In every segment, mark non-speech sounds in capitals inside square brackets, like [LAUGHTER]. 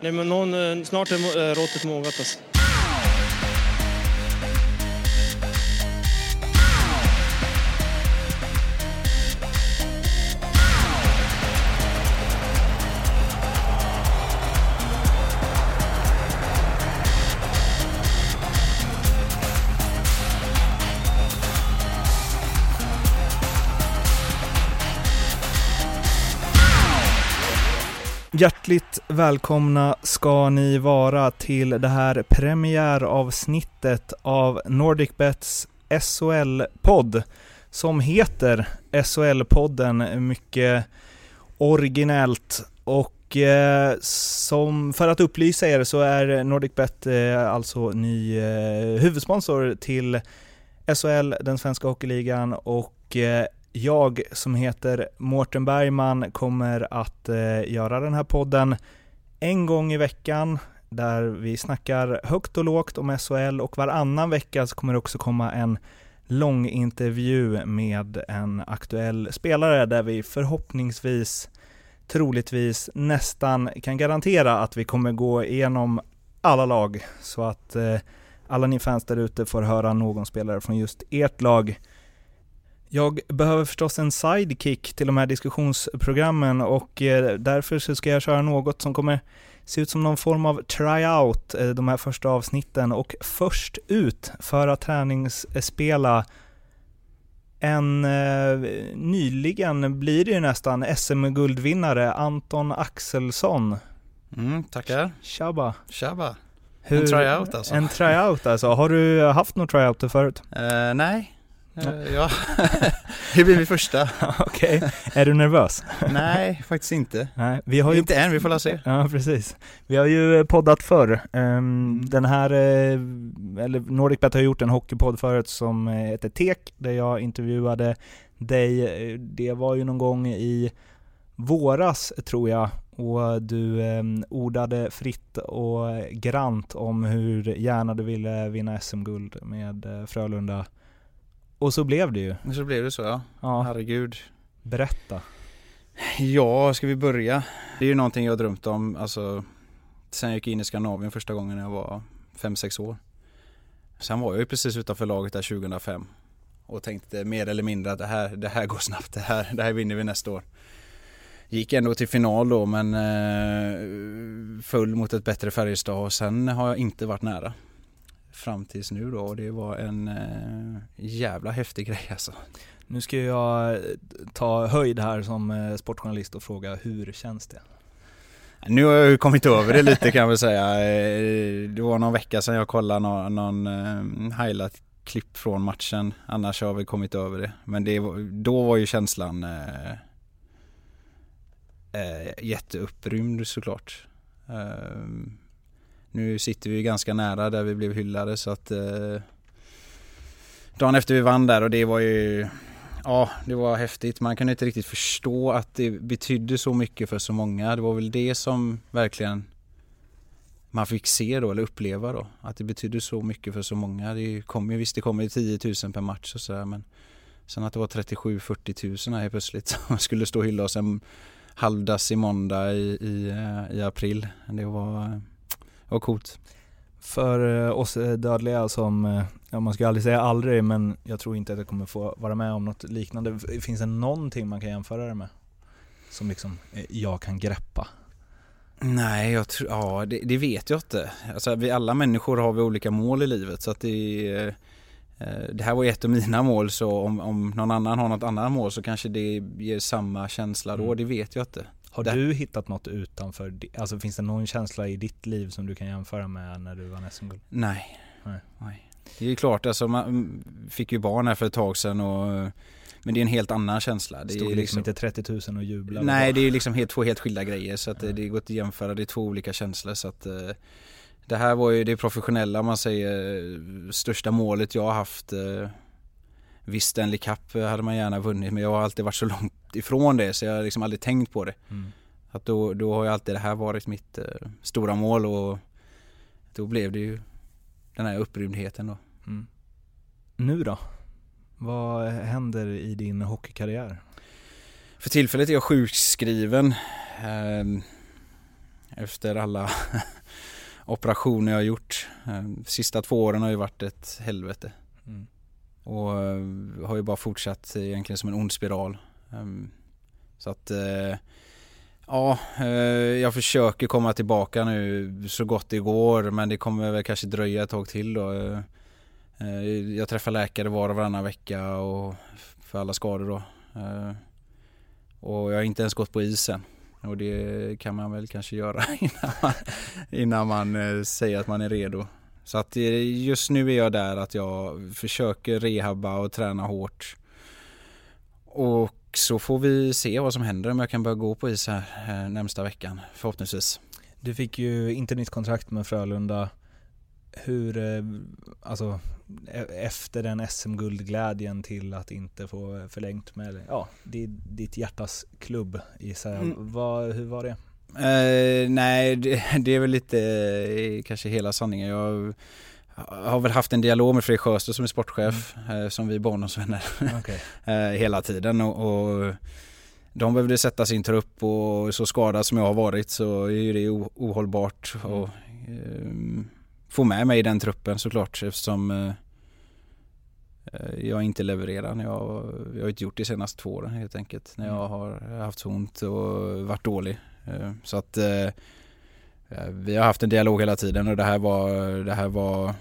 Nej, men någon, eh, snart är eh, råttet mogat alltså. Hjärtligt välkomna ska ni vara till det här premiäravsnittet av NordicBets SHL-podd som heter SHL-podden mycket originellt. Och eh, som för att upplysa er så är NordicBet eh, alltså ny eh, huvudsponsor till SHL, den svenska hockeyligan. Och eh, jag som heter Mårten Bergman kommer att eh, göra den här podden en gång i veckan där vi snackar högt och lågt om SHL och varannan vecka så kommer det också komma en lång intervju med en aktuell spelare där vi förhoppningsvis, troligtvis, nästan kan garantera att vi kommer gå igenom alla lag så att eh, alla ni fans där ute får höra någon spelare från just ert lag. Jag behöver förstås en sidekick till de här diskussionsprogrammen och eh, därför så ska jag köra något som kommer se ut som någon form av tryout eh, de här första avsnitten och först ut för att träningsspela en eh, nyligen blir det ju nästan SM-guldvinnare Anton Axelsson. Mm, tackar. Tjaba! Tjaba. Hur, En tryout alltså? En tryout alltså. Har du haft några tryouter förut? Eh, nej. Eh, ja. det [LAUGHS] blir min första. [LAUGHS] Okej. Är du nervös? nej, faktiskt inte. Nej, vi har ju Inte än, vi får la se. Ja, precis. Vi har ju poddat förr. Ehm, Den här, eh, eller NordicBet har gjort en hockeypodd förut som eh, heter Tek, där jag intervjuade dig. Eh, Det var ju någon gång i våras, tror jag, och du eh, ordade fritt och grant om hur gärna du ville vinna SM-guld med eh, Frölunda. Och så blev det ju. Så blev det så ja. Ja, Herregud. berätta. Ja, ska vi börja? Det är ju någonting jag drömt om, alltså sen jag gick in i Skandinavien första gången när jag var 5-6 år. Sen var jag ju precis utanför laget där 2005 och tänkte mer eller mindre att det här, det här går snabbt, det här, det här vinner vi nästa år. Gick ändå till final då men eh, föll mot ett bättre Färjestad och sen har jag inte varit nära. Fram tills nu då och det var en eh, jävla häftig grej alltså. Nu ska jag eh, ta höjd här som eh, sportjournalist och fråga hur känns det? Nu har jag kommit över det lite kan jag väl säga. Eh, Det var någon vecka sedan jag kollade någon, någon eh, highlight-klipp från matchen. Annars har vi kommit över det. Men det, då var ju känslan eh, eh, jätteupprymd såklart. Eh, nu sitter vi ganska nära där vi blev hyllade så att eh, dagen efter vi vann där och det var ju Ja, det var häftigt. Man kunde inte riktigt förstå att det betydde så mycket för så många. Det var väl det som verkligen man fick se då, eller uppleva då. Att det betydde så mycket för så många. Det kom ju, visst det kommer ju 10 000 per match och sådär men sen att det var 37-40 000 här helt plötsligt [LAUGHS] som skulle stå och hylla oss en halvdassig måndag i, i, eh, i april. Det var, var coolt. För eh, oss eh, dödliga som, eh, ja man ska aldrig säga aldrig men jag tror inte att jag kommer få vara med om något liknande. Finns det någonting man kan jämföra det med? Som liksom jag kan greppa? Nej, jag tror, ja det, det vet jag inte. Alltså vi alla människor har vi olika mål i livet så att det det här var ju ett av mina mål så om, om någon annan har något annat mål så kanske det ger samma känsla då, Mm. det vet jag inte. Har Det- du hittat något utanför, alltså finns det någon känsla i ditt liv som du kan jämföra med när du vann SM-guld? Nej. Nej. Det är klart, alltså man mm, fick ju barn här för ett tag sedan och men det är en helt annan känsla. Det Stod är liksom inte 30 000 och jublade? Nej, det är ju liksom helt, två helt skilda grejer så att Ja. det, går att jämföra, det är två olika känslor så att eh, Det här var ju det professionella man säger eh, största målet jag har haft eh, Visst Stanley Cup eh, hade man gärna vunnit men jag har alltid varit så långt ifrån det så jag har liksom aldrig tänkt på det. Mm. Att då, då har ju alltid det här varit mitt eh, stora mål och då blev det ju den här upprymdheten då. Mm. Nu då? Vad händer i din hockeykarriär? För tillfället är jag sjukskriven. Ehm, efter alla [LAUGHS] operationer jag har gjort. Eh, sista två åren har ju varit ett helvete. Mm. Och eh, har ju bara fortsatt egentligen som en ond spiral. Ehm, så att eh, Ja, eh, jag försöker komma tillbaka nu så gott det går men det kommer väl kanske dröja ett tag till då. Eh, jag träffar läkare var och varannan vecka och för alla skador då. Och jag har inte ens gått på isen. Och det kan man väl kanske göra [LAUGHS] innan man, innan man säger att man är redo. Så att just nu är jag där att jag försöker rehabba och träna hårt. Och så får vi se vad som händer om jag kan börja gå på is här eh, närmsta veckan förhoppningsvis. Du fick ju inte nytt kontrakt med Frölunda. Hur, alltså E- efter den SM-guldglädjen till att inte få förlängt med ja, ditt hjärtas klubb gissar jag. Mm. Vad, hur var det? Eh, nej, det, det, är väl lite eh, kanske hela sanningen. Jag har väl haft en dialog med Fredrik Sjöström som är sportchef, mm. eh, som vi är barndomsvänner [LAUGHS] okay. [LAUGHS] eh, hela tiden. Och, och, de behövde sätta sin trupp och så skadad som jag har varit så är det ohållbart. Mm. Och, eh, få med mig i den truppen såklart eftersom eh, jag inte levererar. Jag, jag har inte gjort det de senaste två åren helt enkelt. När jag mm. har haft så ont och varit dålig. Eh, så att eh, vi har haft en dialog hela tiden och det här var, det här var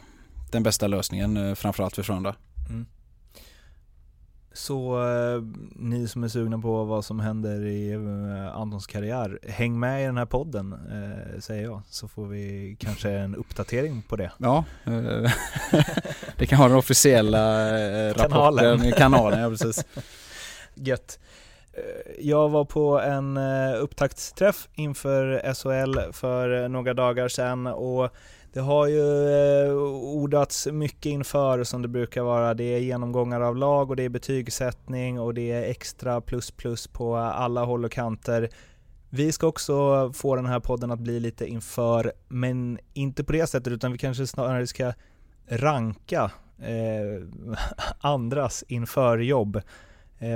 den bästa lösningen framförallt för Frölunda. Mm. Så eh, ni som är sugna på vad som händer i eh, Antons karriär, häng med i den här podden eh, säger jag, så får vi kanske en uppdatering på det. Ja, eh, [LAUGHS] det kan vara den officiella eh, rapporten, kanalen. [LAUGHS] ja precis. [LAUGHS] Gött. Eh, jag var på en upptaktsträff inför SHL för några dagar sedan och det har ju eh, ordats mycket inför som det brukar vara. Det är genomgångar av lag och det är betygssättning och det är extra plus plus på alla håll och kanter. Vi ska också få den här podden att bli lite inför, men inte på det sättet utan vi kanske snarare ska ranka eh, [LAUGHS] andras införjobb. Eh,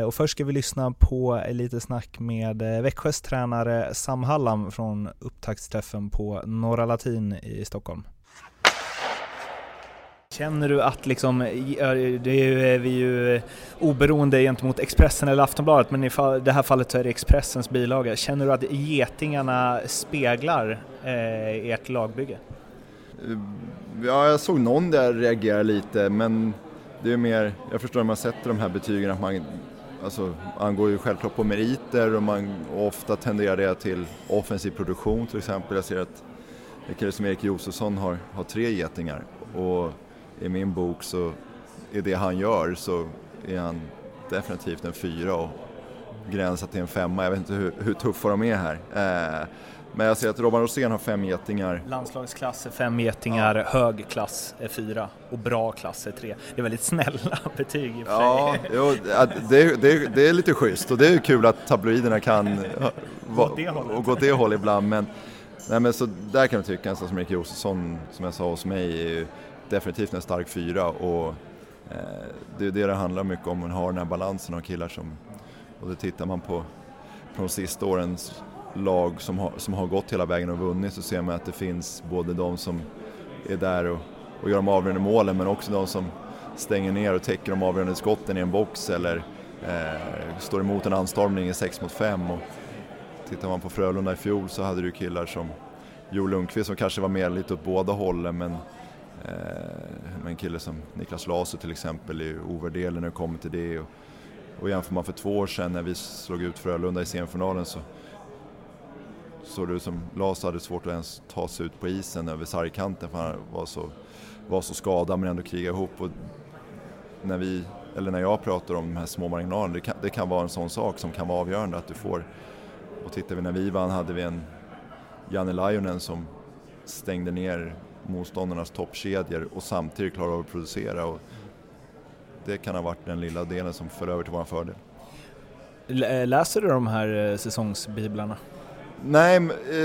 och först ska vi lyssna på lite snack med eh, Växjös tränare Sam Hallam från upptaktsträffen på Norra Latin i Stockholm. Känner du att liksom, det är ju, vi ju oberoende gentemot Expressen eller Aftonbladet, men i det här fallet så är det Expressens bilaga. Känner du att getingarna speglar eh, ert lagbygge? Ja, jag såg någon där reagera lite, men det är mer, jag förstår när man sätter de här betygen att man alltså, angår ju självklart på meriter och man ofta tenderar det till offensiv produktion till exempel. Jag ser att en kille som Erik Josefsson har, har tre getingar och i min bok så är det han gör så är han definitivt en fyra och gränsar till en femma. Jag vet inte hur, hur tuffa de är här. Eh, men jag ser att Robban Rosén har fem getingar. Landslagsklass är fem getingar, ja. hög klass är fyra och bra klass är tre. Det är väldigt snälla [LAUGHS] betyg i Ja, jo, det, det, det, är lite schysst och det är kul att tabloiderna kan [LAUGHS] va, och gå åt det hållet ibland. Men, nej, men så där kan jag tycka en sån som Erik Josefsson, som jag sa hos mig, är ju definitivt en stark fyra och eh, det är det det handlar mycket om, att ha den här balansen av killar som, och då tittar man på, på de sista årens lag som har, som har gått hela vägen och vunnit så ser man att det finns både de som är där och, och gör de avgörande målen men också de som stänger ner och täcker de avgörande skotten i en box eller eh, står emot en anstormning i 6 mot 5. Och tittar man på Frölunda i fjol så hade du killar som Joel Lundqvist som kanske var med lite åt båda hållen men eh, en kille som Niklas Lasu till exempel är ovärderlig när det kommer till det. Och, och jämför man för två år sedan när vi slog ut Frölunda i semifinalen så såg det ut som Lars hade svårt att ens ta sig ut på isen över sargkanten för han var så, var så skadad men ändå kriga ihop. Och när, vi, eller när jag pratar om de här små marginalerna, det kan, det kan vara en sån sak som kan vara avgörande att du får. Och tittar vi när vi vann hade vi en Janne Lajonen som stängde ner motståndarnas toppkedjor och samtidigt klarade av att producera. Och det kan ha varit den lilla delen som föll över till vår fördel. Läser du de här eh, säsongsbiblarna? Nej, eh,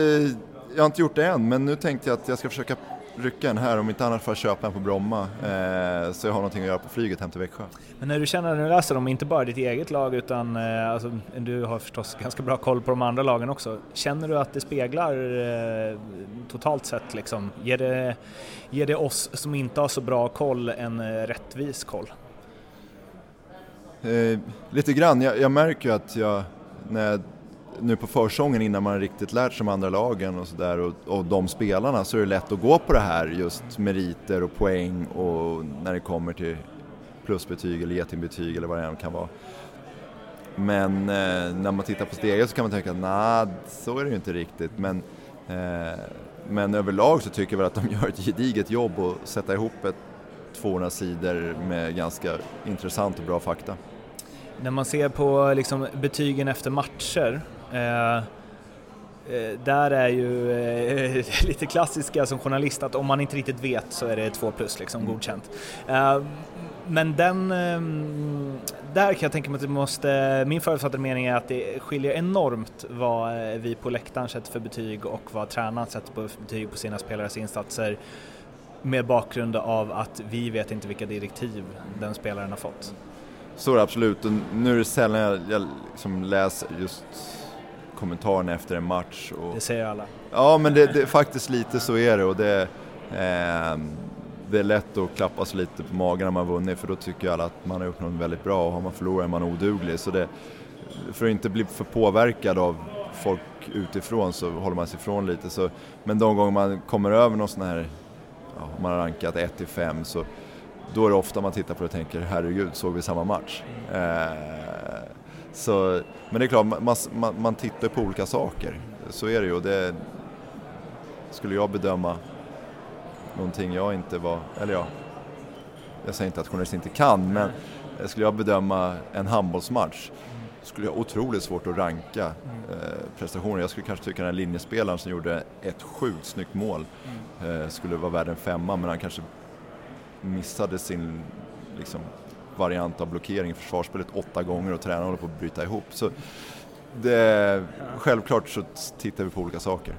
jag har inte gjort det än, men nu tänkte jag att jag ska försöka rycka en här, om inte annat för att köpa en på Bromma. Eh, så jag har någonting att göra på flyget hem till Växjö. Men när du känner när du läser om inte bara ditt eget lag utan eh, alltså, du har förstås ganska bra koll på de andra lagen också. Känner du att det speglar eh, totalt sett liksom? Ger det, ger det oss som inte har så bra koll en eh, rättvis koll? Eh, lite grann, jag, jag märker ju att jag när jag nu på försången innan man riktigt lärt sig de andra lagen och sådär och, och de spelarna så är det lätt att gå på det här just meriter och poäng och när det kommer till plusbetyg eller getingbetyg eller vad det än kan vara. Men eh, när man tittar på steget så kan man tänka att nah, så är det ju inte riktigt. Men, eh, men överlag så tycker jag väl att de gör ett gediget jobb och sätta ihop ett 200 sidor med ganska intressant och bra fakta. När man ser på liksom betygen efter matcher Eh, eh, där är ju eh, [LAUGHS] lite klassiska som journalist att om man inte riktigt vet så är det två plus liksom mm. godkänt. Eh, men den, eh, där kan jag tänka mig att det måste, min förutfattade mening är att det skiljer enormt vad eh, vi på läktaren sätter för betyg och vad tränaren sätter på betyg på sina spelares insatser med bakgrund av att vi vet inte vilka direktiv den spelaren har fått. Så är det absolut och nu är det sällan jag, jag liksom läser just kommentarerna efter en match. Och, det säger alla. Ja, men det, det, faktiskt lite så är det och det, eh, det är lätt att klappa sig lite på magen när man vunnit för då tycker alla att man har gjort något väldigt bra och har man förlorat är man oduglig. Så det, för att inte bli för påverkad av folk utifrån så håller man sig ifrån lite. Så, men de gånger man kommer över någon sån här, om man har rankat 1 till 5 så då är det ofta man tittar på det och tänker herregud, såg vi samma match? Eh, så, men det är klart, man, man, man tittar på olika saker. Så är det ju. Det, skulle jag bedöma någonting jag inte var, eller ja, jag säger inte att journalister inte kan, men skulle jag bedöma en handbollsmatch skulle jag ha otroligt svårt att ranka eh, prestationer. Jag skulle kanske tycka den här linjespelaren som gjorde ett sjukt snyggt mål eh, skulle vara värd en femma, men han kanske missade sin liksom, variant av blockering i försvarsspelet åtta gånger och tränaren håller på att bryta ihop. Så det, självklart så tittar vi på olika saker.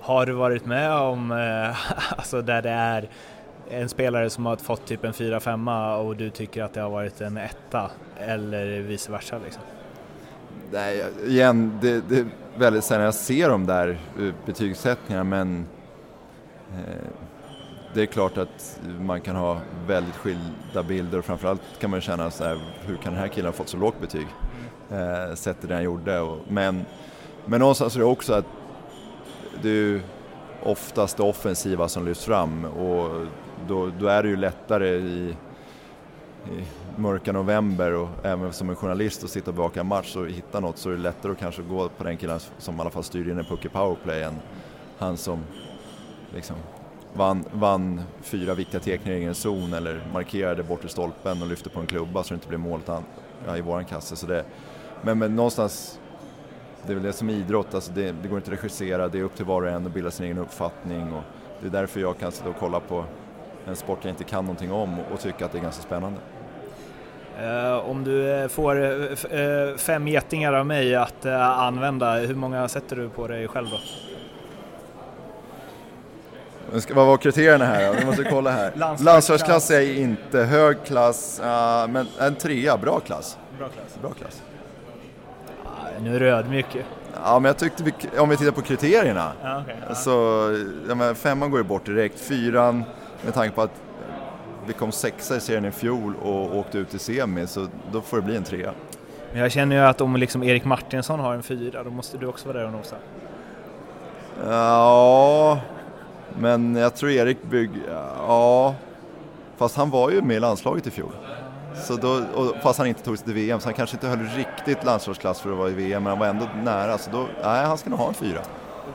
Har du varit med om, eh, [LAUGHS] alltså där det är en spelare som har fått typ en 4-5 och du tycker att det har varit en etta eller vice versa liksom? Nej, igen, det, det är väldigt sällan jag ser de där eh, betygssättningarna men eh, det är klart att man kan ha väldigt skilda bilder och framförallt kan man känna så här, hur kan den här killen ha fått så lågt betyg? Eh, sett det han gjorde. Och, men, men någonstans är det också att det är oftast det offensiva som lyfts fram och då, då är det ju lättare i, i mörka november och även som en journalist och sitta och bevaka en match och hitta något så är det lättare att kanske gå på den killen som i alla fall styr in en puck i powerplay än han som liksom vann, vann fyra viktiga tekningar i egen zon eller markerade bortre stolpen och lyfte på en klubba så det inte blev målet ja, i våran kasse. Så det, men, men någonstans, det är väl det som är idrott, alltså det, det, går inte att regissera, det är upp till var och en att bilda sin egen uppfattning och det är därför jag kan sitta och kolla på en sport jag inte kan någonting om och, tycka att det är ganska spännande. Uh, om du eh, får uh, fem getingar av mig att använda, hur många sätter du på dig själv då? vad var kriterierna här Vi måste kolla här. [LAUGHS] Landslagsklass är inte hög klass, men en trea, bra klass. Bra klass. Bra klass. Ah, nu är du ödmjuk Ja, men jag tyckte, vi, om vi tittar på kriterierna, ja, okay, ja. så ja, femman går ju bort direkt. Fyran, med tanke på att vi kom sexa i serien i fjol och åkte ut i semi, så då får det bli en trea. Men jag känner ju att om liksom Erik Martinsson har en fyra, då måste du också vara där och nosa. Ja, men jag tror Erik bygg... Ja... Fast han var ju med i landslaget i fjol. Så då, och fast han inte tog sig till VM, så han kanske inte höll riktigt landslagsklass för att vara i VM, men han var ändå nära. Så då, nej, han ska nog ha en fyra.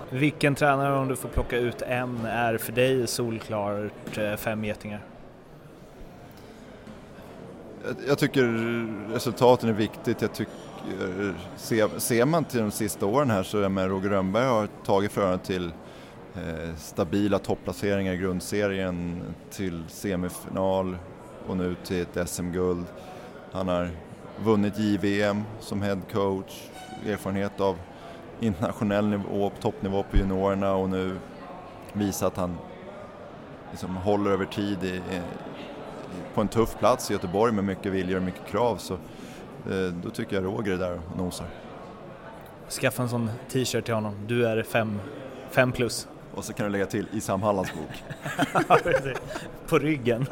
Vilken tränare, om du får plocka ut en, är för dig solklart eh, fem getingar? Jag tycker resultaten är viktigt. Jag tycker, ser, ser man till de sista åren här så är med Roger Rönnberg har tagit föraren till Eh, stabila topplaceringar i grundserien till semifinal och nu till ett SM-guld. Han har vunnit JVM som head coach, erfarenhet av internationell nivå, toppnivå på juniorerna och nu visat att han liksom håller över tid i, i, på en tuff plats i Göteborg med mycket vilja och mycket krav så eh, då tycker jag Roger är där och nosar. Skaffa en sån t-shirt till honom. Du är fem, fem plus. Och så kan du lägga till i Sam Hallands bok. [LAUGHS] på ryggen.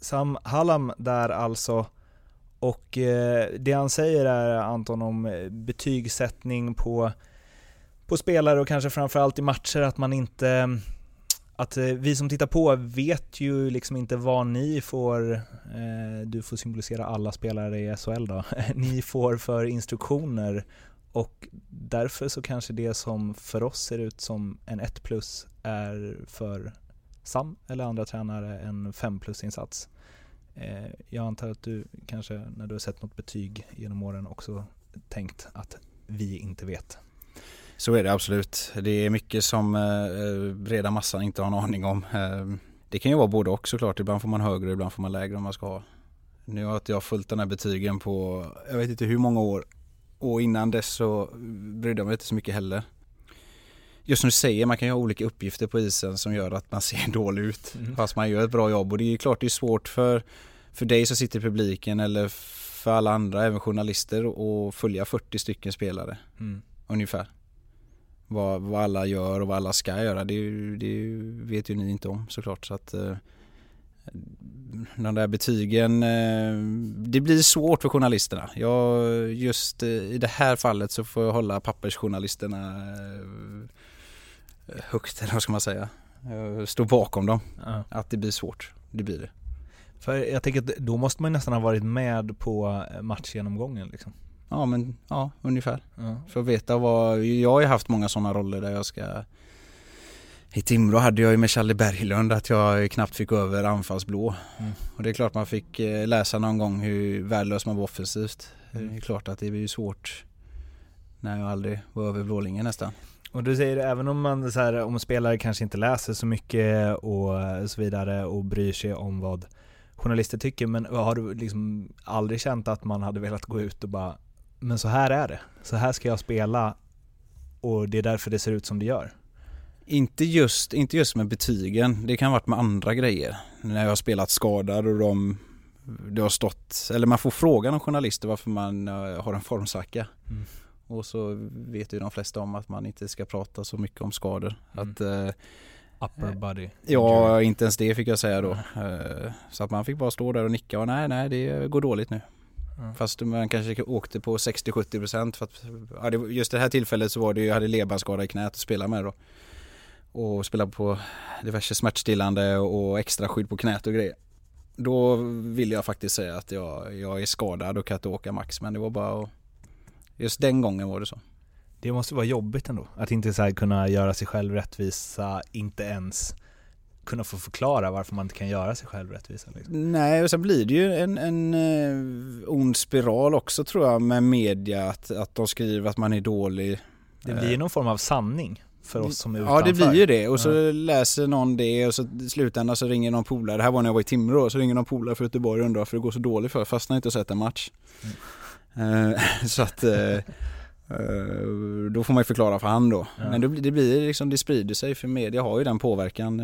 Sam Hallam där alltså. Och eh, det han säger är Anton om eh, betygssättning på, på spelare och kanske framförallt i matcher att man inte att eh, vi som tittar på vet ju liksom inte vad ni får, eh, du får symbolisera alla spelare i SHL då, [LAUGHS] ni får för instruktioner och därför så kanske det som för oss ser ut som en 1 plus är för Sam eller andra tränare en 5 plus insats. Eh, jag antar att du kanske när du har sett något betyg genom åren också tänkt att vi inte vet. Så är det absolut. Det är mycket som eh, breda massan inte har en aning om. Eh, det kan ju vara både och såklart. Ibland får man högre, ibland får man lägre om man ska ha. Nu har jag följt den här betygen på, jag vet inte hur många år. Och innan dess så brydde jag mig inte så mycket heller. Just som du säger, man kan ju ha olika uppgifter på isen som gör att man [LAUGHS] ser dålig ut. Mm. Fast man gör ett bra jobb och det är klart det är svårt för, för dig som sitter i publiken eller för alla andra, även journalister, att följa 40 stycken spelare. Mm. Ungefär vad, vad alla gör och vad alla ska göra. Det, det vet ju ni inte om såklart. Så att, eh, de där betygen, eh, det blir svårt för journalisterna. Jag, just eh, i det här fallet så får jag hålla pappersjournalisterna högt, eller vad ska man säga. Jag står bakom dem. Ja. Att det blir svårt, det blir det. För jag tänker att då måste man nästan ha varit med på matchgenomgången liksom. Ja men ja, ungefär. Ja. För att veta vad, jag har ju haft många sådana roller där jag ska i Timrå hade jag ju med Charlie Berglund att jag knappt fick över anfallsblå. Mm. Och det är klart man fick eh, läsa någon gång hur värdelös man var offensivt. Mm. Det är klart att det blir svårt när jag aldrig var över blålinjen nästan. Och du säger även om man så här, om spelare kanske inte läser så mycket och så vidare och bryr sig om vad journalister tycker men har du liksom aldrig känt att man hade velat gå ut och bara men så här är det. Så här ska jag spela och det är därför det ser ut som det gör. Inte just, inte just med betygen, det kan ha varit med andra grejer. När jag har spelat skadad och de, det har stått, eller man får frågan av journalister varför man eh, har en formsvacka. Mm. Och så vet ju de flesta om att man inte ska prata så mycket om skador. Mm. Att, uh, Upper body? Ja, inte ens det fick jag säga då. Uh, så att man fick bara stå där och nicka och nej, nej det går dåligt nu. Mm. Fast man kanske åkte på 60-70% för att ja, just det här tillfället så var det ju, jag hade ledbandsskada i knät att spela med då. Och spela på diverse smärtstillande och extra skydd på knät och grejer. Då vill jag faktiskt säga att jag, jag är skadad och kan inte åka max men det var bara att, Just den gången var det så. Det måste vara jobbigt ändå, att inte så kunna göra sig själv rättvisa, inte ens kunna få förklara varför man inte kan göra sig själv rättvisa. Liksom. Nej, och sen blir det ju en, en uh, ond spiral också tror jag med media, att, att de skriver att man är dålig. Det blir ju någon form av sanning för oss som är utanför. Ja det blir ju det och så ja. läser någon det och så i slutändan så ringer någon polare, det här var när jag var i Timrå, så ringer någon polare för Göteborg och undrar varför det går så dåligt för, fast han inte sett en match. Mm. Uh, [LAUGHS] så att uh, då får man ju förklara för han då. Ja. Men det blir, det blir liksom, det sprider sig för media har ju den påverkan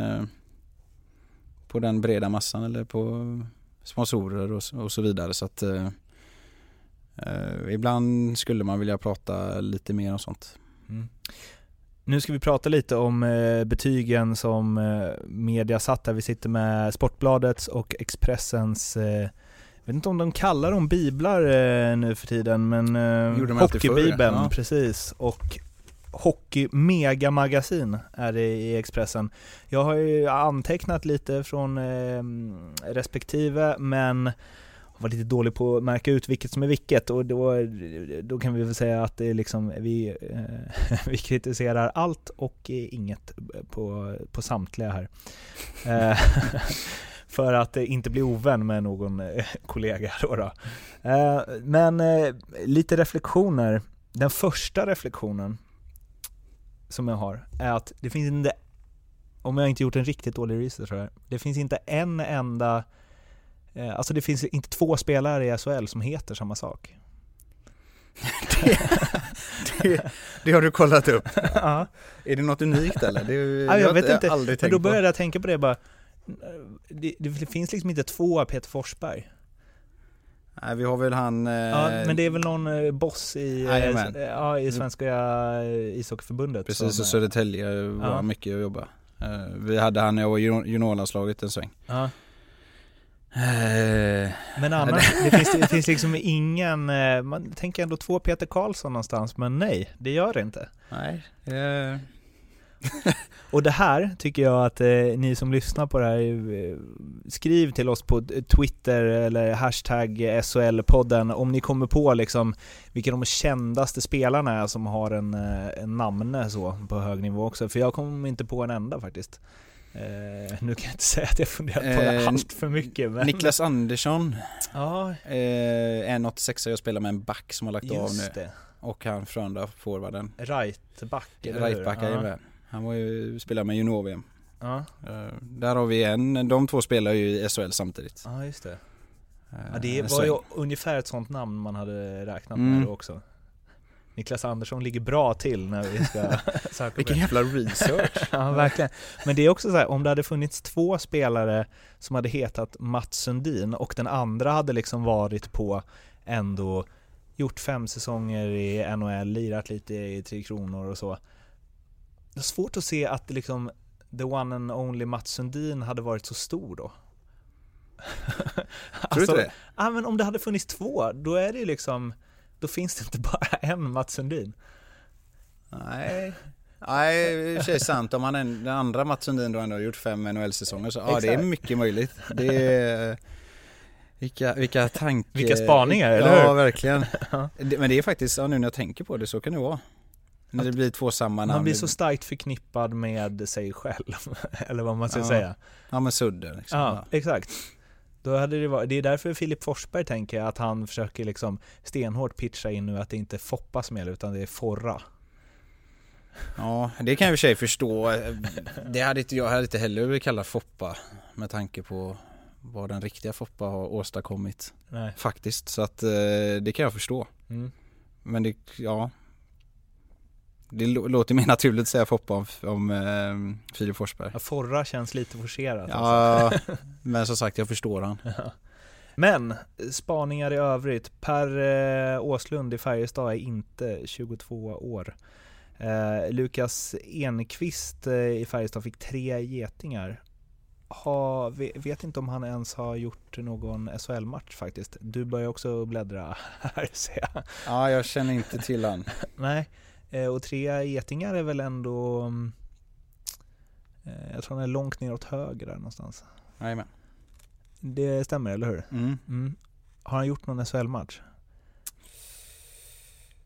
på den breda massan eller på sponsorer och, och så vidare. Så att eh, eh, ibland skulle man vilja prata lite mer om sånt. Mm. Nu ska vi prata lite om eh, betygen som eh, media satt här. Vi sitter med Sportbladets och Expressens eh, vet inte om de kallar dem biblar eh, nu för tiden, men eh, Hockeybibeln, ja. precis. Och Hockey Mega Magasin är det i Expressen. Jag har ju antecknat lite från eh, respektive men var lite dålig på att märka ut vilket som är vilket och då, då kan vi väl säga att det är liksom, vi, eh, [LAUGHS] vi kritiserar allt och inget på, på samtliga här. [LAUGHS] Eh, för att inte bli ovän med någon eh, [LAUGHS] kollega då. då. Eh, men eh, lite reflektioner. Den första reflektionen som jag har är att det finns inte, om jag inte gjort en riktigt dålig research här, det finns inte en enda, eh, alltså det finns inte två spelare i SHL som heter samma sak. det, [LAUGHS] det, det har du kollat upp? [LAUGHS] ja. Är det något unikt eller? Det, ja, jag vet inte, aldrig men då började jag tänka på det bara. Det, det, finns liksom inte två Peter Forsberg. Nej, vi har väl han... Eh... Ja, men det är väl någon eh, boss i, eh, ja, i Svenska ishockeyförbundet. Precis, som, och Södertälje var ja. mycket att jobba. Eh, vi hade han i juniorlandslaget en sväng. Ja. Eh, men annars, det finns, det finns liksom ingen, eh, man tänker ändå två Peter Karlsson någonstans, men nej, det gör det inte. Nej. Eh. [LAUGHS] och det här tycker jag att eh, ni som lyssnar på det här, eh, skriv till oss på Twitter eller hashtag SHL-podden om ni kommer på liksom vilka de kändaste spelarna är som har en, en namne så på hög nivå också, för jag kommer inte på en enda faktiskt. Eh, nu kan jag inte [LAUGHS] säga att jag funderat på det eh, allt för mycket men... Niklas Andersson ja. eh, En 86 jag spelar med en back som har lagt Just av nu det. Och han Frölunda forwarden Rightback eller Rightback, ja. Han var ju, spelade med junior-VM ja. eh, Där har vi en, de två spelar ju i SHL samtidigt Ja just det eh, Ja det var ju ungefär ett sånt namn man hade räknat med mm. också Niklas Andersson ligger bra till när vi ska [LAUGHS] söka Vilken jävla research! [LAUGHS] ja, verkligen. Men det är också så här, om det hade funnits två spelare som hade hetat Mats Sundin och den andra hade liksom varit på ändå gjort fem säsonger i NHL, lirat lite i Tre Kronor och så. Det är svårt att se att liksom the one and only Mats Sundin hade varit så stor då. [LAUGHS] Tror alltså, du inte det? Ja men om det hade funnits två, då är det ju liksom då finns det inte [LAUGHS] bara en Mats Sundin. Nej, Nej, det är sant. Om han är, den andra Mats Sundin då ändå har gjort fem NHL-säsonger så ja, det är mycket möjligt. Det är, vilka, vilka tankar... Vilka spaningar, eller hur? [LAUGHS] Ja, verkligen. Men det är faktiskt, ja, nu när jag tänker på det, så kan det vara. När det blir två samma namn. Man blir så starkt förknippad med sig själv, [LAUGHS] eller vad man ska ja. säga. Ja, men Sudden liksom. Ja, exakt. Då hade det, varit, det är därför Filip Forsberg tänker att han försöker liksom stenhårt pitcha in nu att det inte är Foppas med utan det är Forra. Ja, det kan jag i och för sig förstå. Det hade inte, jag hade inte heller velat kalla Foppa med tanke på vad den riktiga Foppa har åstadkommit. Nej. Faktiskt, så att eh, det kan jag förstå. Mm. Men det, ja, det låter mer [LAUGHS] naturligt att säga Foppa om, om eh, Filip Forsberg. Ja, Forra känns lite forcerat. Ja, alltså. [LAUGHS] men som sagt jag förstår han. Men spaningar i övrigt. Per eh, Åslund i Färjestad är inte 22 år. Eh, Lukas Enqvist eh, i Färjestad fick tre getingar. Ha, vet inte om han ens har gjort någon SHL-match faktiskt. Du börjar också bläddra här ser jag. Ja, jag känner inte till han. Nej. Eh, och tre getingar är väl ändå, eh, jag tror han är långt neråt höger där någonstans. Jajamän. Det stämmer, eller hur? Mm. Mm. Har han gjort någon SHL-match?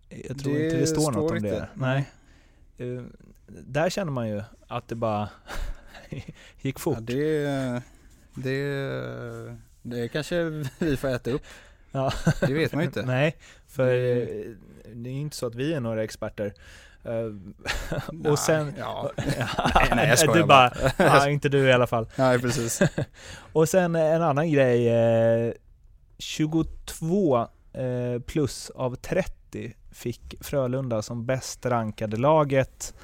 Jag tror det inte det står något om inte. det. Nej. Uh, där känner man ju att det bara [LAUGHS] gick fort. Ja, det, det, det kanske vi får äta upp. Ja. Det vet man ju inte. [LAUGHS] Nej, för det är inte så att vi är några experter. Uh, [LAUGHS] och sen... Ja. [LAUGHS] nej, jag skojar Du bara, [LAUGHS] ja, inte du i alla fall. Nej, precis. och sen en annan grej. Eh, 22 eh, plus av 30 fick Frölunda som bäst rankade laget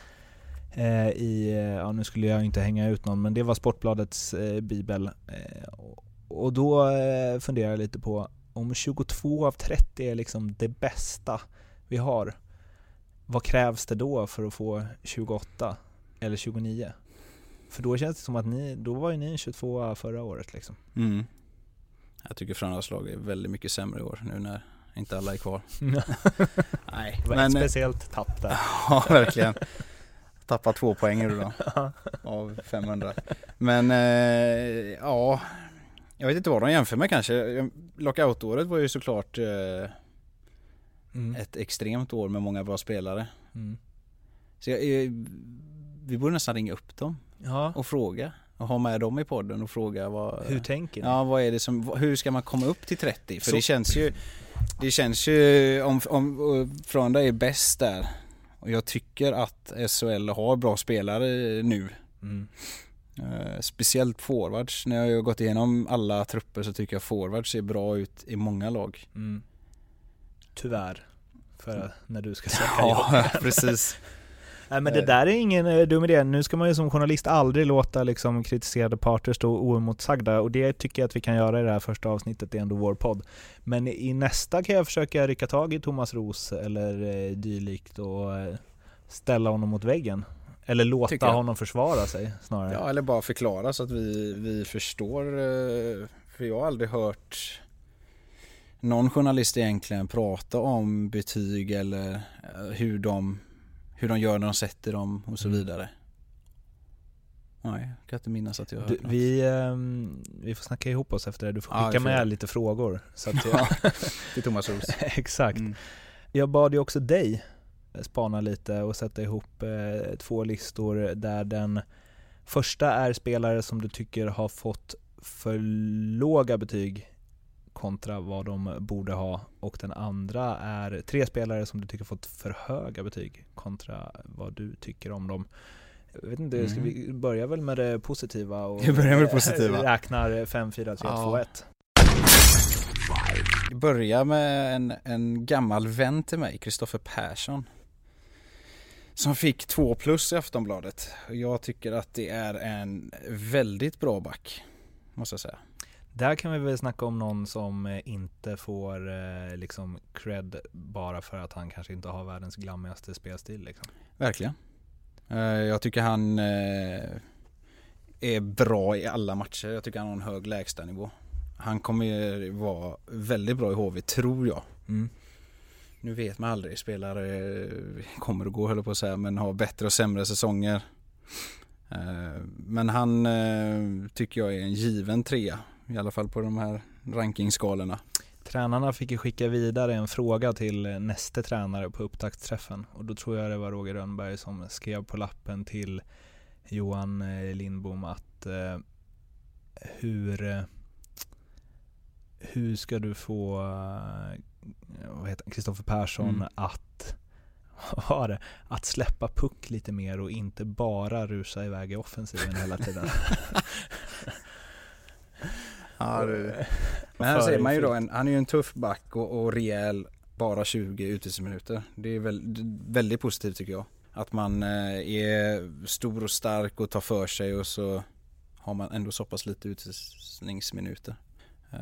eh, i, ja nu skulle jag inte hänga ut någon, men det var Sportbladets eh, bibel. Eh, och då funderar jag lite på om 22 av 30 är liksom det bästa vi har, vad krävs det då för att få 28 eller 29? För då känns det som att ni, då var ju ni 22 förra året liksom. Mm. Jag tycker Frölundas lag är väldigt mycket sämre i år nu när inte alla är kvar. [LAUGHS] Nej, det var men, ett speciellt tapp där. [LAUGHS] ja, verkligen. Tappa två poäng de [LAUGHS] av 500. Men eh, ja, jag vet inte vad de jämför med kanske. Lockout-året var ju såklart eh, mm. ett extremt år med många bra spelare. Mm. Så jag, vi borde nästan ringa upp dem ja. och fråga och ha med dem i podden och fråga vad Hur tänker ni? Ja, vad är det som, hur ska man komma upp till 30? För Så. det känns ju Det känns ju, om, om Frölunda är bäst där och jag tycker att SHL har bra spelare nu mm. Uh, speciellt forwards. När jag har gått igenom alla trupper så tycker jag forwards ser bra ut i många lag. Mm. Tyvärr. för när du ska [LAUGHS] söka Ja, precis. [LAUGHS] Nej men det där är ingen eh, dum idé. Nu ska man ju som journalist aldrig låta liksom kritiserade parter stå oemotsagda och det tycker jag att vi kan göra i det här första avsnittet, det är ändå vår podd. Men i nästa kan jag försöka rycka tag i Thomas Ros eller eh, dylikt och eh, ställa honom mot väggen. Eller låta honom försvara sig snarare. Ja, eller bara förklara så att vi, vi förstår. För jag har aldrig hört någon journalist egentligen prata om betyg eller eh, hur de, hur de gör när de sätter dem och så Mm. vidare. Nej, jag kan inte minnas att jag har Du, hört något. vi, ehm, vi får snacka ihop oss efter det. Du får skicka får med det. lite frågor. Så att [LAUGHS] jag, [LAUGHS] Till Thomas Roos. [LAUGHS] exakt. Mm. Jag bad ju också dig spana lite och sätta ihop eh, två listor där den första är spelare som du tycker har fått för låga betyg kontra vad de borde ha och den andra är tre spelare som du tycker fått för höga betyg kontra vad du tycker om dem. Jag vet inte, ska Mm. vi börja väl med det positiva och Vi börjar med det positiva. [LAUGHS] räknar 5, 4, 3, 2, Ja. 1. Börja med en, en gammal vän till mig, Kristoffer Persson. Som fick två plus i Aftonbladet. Jag tycker att det är en väldigt bra back. Måste jag säga. Där kan vi väl snacka om någon som eh, inte får eh, liksom cred bara för att han kanske inte har världens glammigaste spelstil liksom. Verkligen. Eh, Jag tycker han eh, är bra i alla matcher. Jag tycker han har en hög lägstanivå. Han kommer vara väldigt bra i HV, tror jag. Nu vet man aldrig, spelare kommer och går höll på att säga, men har bättre och sämre säsonger. Eh, Men han eh, tycker jag är en given trea, i alla fall på de här rankingskalorna. Tränarna fick ju skicka vidare en fråga till eh, näste tränare på upptaktsträffen och då tror jag det var Roger Rönnberg som skrev på lappen till Johan eh, Lindbom att eh, hur eh, hur ska du få Kristoffer Persson Mm. att [LAUGHS] var det? Att släppa puck lite mer och inte bara rusa iväg i offensiven hela tiden. [LAUGHS] Ja, det- Men här ser man ju då, en, han är ju en tuff back och, och rejäl, bara 20 utvisningsminuter. Det är väl, är väldigt positivt tycker jag. Att man eh, är stor och stark och tar för sig och så har man ändå så pass lite utvisningsminuter. Eh,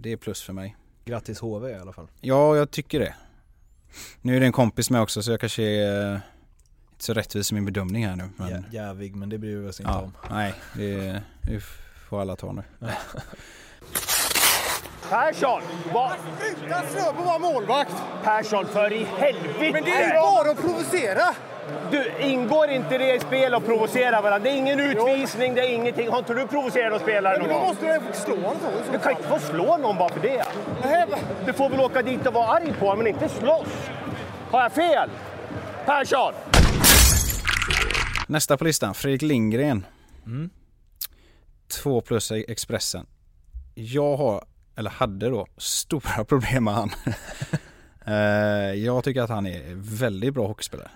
Det är plus för mig. Grattis HV i alla fall. Ja, jag tycker det. Nu är det en kompis med också så jag kanske är eh, inte så rättvis i min bedömning här nu. Men, Jä- Jävig, men det bryr vi oss inte ja, om. nej, det, det får alla ta nu. [LAUGHS] Persson! Vad... Utan snö på vara målvakt! Persson, för i helvete! Men det är ju bara att provocera! Du, ingår inte det i spel att provocera varandra? Det är ingen utvisning, det är ingenting. Har inte du provocerat någon spelare någon Men då gång? måste du slå honom så. Du kan inte få slå någon bara för det. Du får väl åka dit och vara arg på honom, men inte slåss. Har jag fel? Persson! Nästa på listan, Fredrik Lindgren. Mm. Två plus Expressen. Jag har, eller hade då, stora [LAUGHS] problem med han. [LAUGHS] Eh, jag tycker att han är väldigt bra hockeyspelare.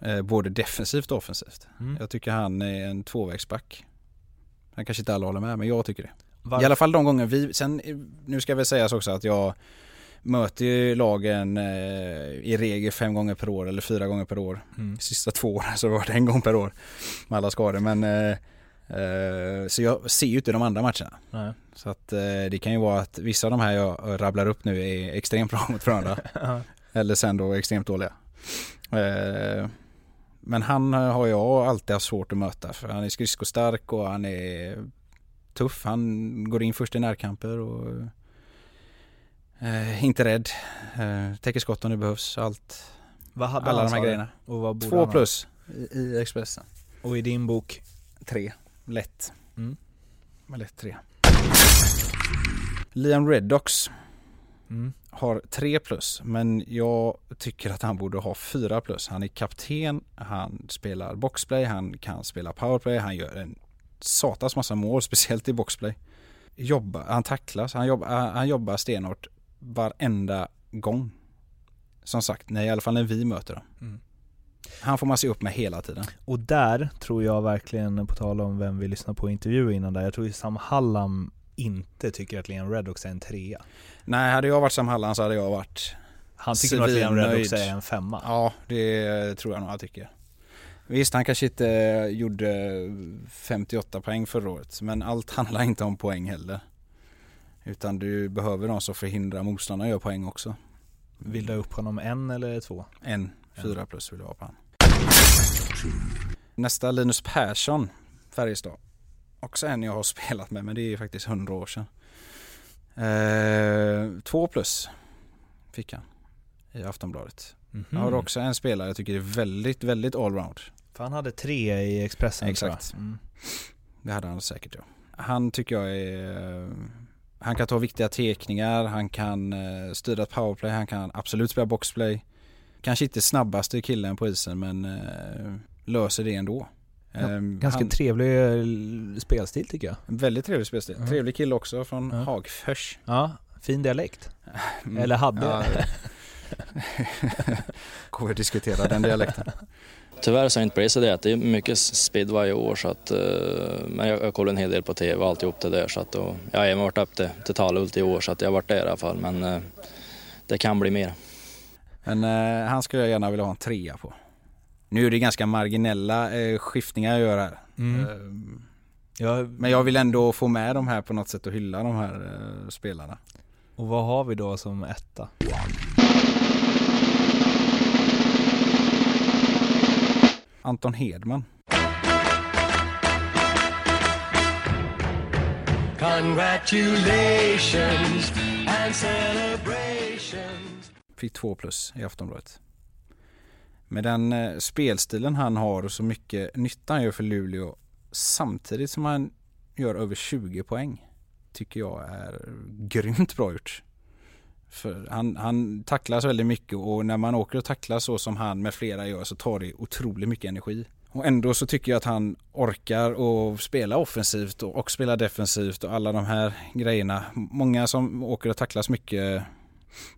Eh, Både defensivt och offensivt. Mm. Jag tycker han är en tvåvägsback. Han kanske inte alla håller med men jag tycker det. Varför- I alla fall de gånger vi, sen eh, nu ska väl sägas också att jag möter ju lagen eh, i regel fem gånger per år eller fyra gånger per år. Mm. Sista två åren så var det en gång per år med alla skador men eh, så jag ser ju inte de andra matcherna. Nej. Så att eh, det kan ju vara att vissa av de här jag rabblar upp nu är extremt bra mot varandra. [LAUGHS] Eller sen då extremt dåliga. Eh, men han har jag alltid haft svårt att möta för han är skridskostark och han är tuff. Han går in först i närkamper och eh, inte rädd. Eh, täcker skott om det behövs. Allt. Alla de här grejerna. Två plus i, i Expressen. Och i din bok? Tre. Lätt. Mm. Med lätt tre. Liam Reddox Mm. har tre plus men jag tycker att han borde ha fyra plus. Han är kapten, han spelar boxplay, han kan spela powerplay, han gör en satans massa mål, [LAUGHS] speciellt i boxplay. Jobba, han tacklas, han jobbar, han jobbar stenhårt varenda gång. Som sagt, nej, i alla fall när vi möter dem. Mm. Han får man se upp med hela tiden. Och där tror jag verkligen, på tal om vem vi lyssnar på intervju innan där, jag tror ju Sam Hallam inte tycker att Liam Reddox är en trea. Nej, hade jag varit Sam Halland så hade jag varit Han tycker nog att Leon Red Svinnöjd. också är en femma. Ja, det tror jag nog han tycker. Visst, han kanske inte gjorde 58 poäng förra året, men allt handlar inte om poäng heller. Utan du behöver någon som förhindrar motståndarna att göra poäng också. Vill du ha upp honom en eller två? En, fyra plus vill jag ha på han. Nästa Linus Persson, Färjestad. Också en jag har spelat med, men det är faktiskt 100 år sedan. Eh, två plus fick han i Aftonbladet. Mhm. Jag har också en spelare jag tycker är väldigt, väldigt allround. För han hade tre i Expressen Exakt. tror jag. Mm. Det hade han säkert ja. Han tycker jag är... Han kan ta viktiga tekningar, han kan eh, styra ett powerplay, han kan absolut spela boxplay. Kanske inte snabbaste killen på isen men eh, löser det ändå. Ja, Ehm, Ganska han, trevlig eh, spelstil tycker jag. Väldigt trevlig spelstil. Ja. Trevlig kille också från Ja. Hagfors. Ja, fin dialekt. Mm. Eller hade. Ja. [LAUGHS] Går att diskutera den dialekten. Tyvärr så har det inte blivit så det. Det är mycket speedway i år så att, eh, men jag, jag kollar en hel del på TV och alltihop det där så att och, jag har även varit upp till, till Talhult i år så att jag har varit där i alla fall men eh, det kan bli mer. Men eh, han skulle jag gärna vilja ha en trea på. Nu är det ganska marginella eh, skiftningar jag gör här. Mm. Ehm, Ja, Men jag vill ändå få med de här på något sätt och hylla de här eh, spelarna. Och vad har vi då som etta? Anton Hedman. Congratulations and celebrations. Fick två plus i Aftonbladet. Med den eh, spelstilen han har och så mycket nytta han gör för Luleå samtidigt som han gör över 20 poäng tycker jag är grymt bra gjort. För han, han tacklas väldigt mycket och när man åker och tacklas så som han med flera gör så tar det otroligt mycket energi. Och ändå så tycker jag att han orkar och spela offensivt och, och spela defensivt och alla de här grejerna. Många som åker och tacklas mycket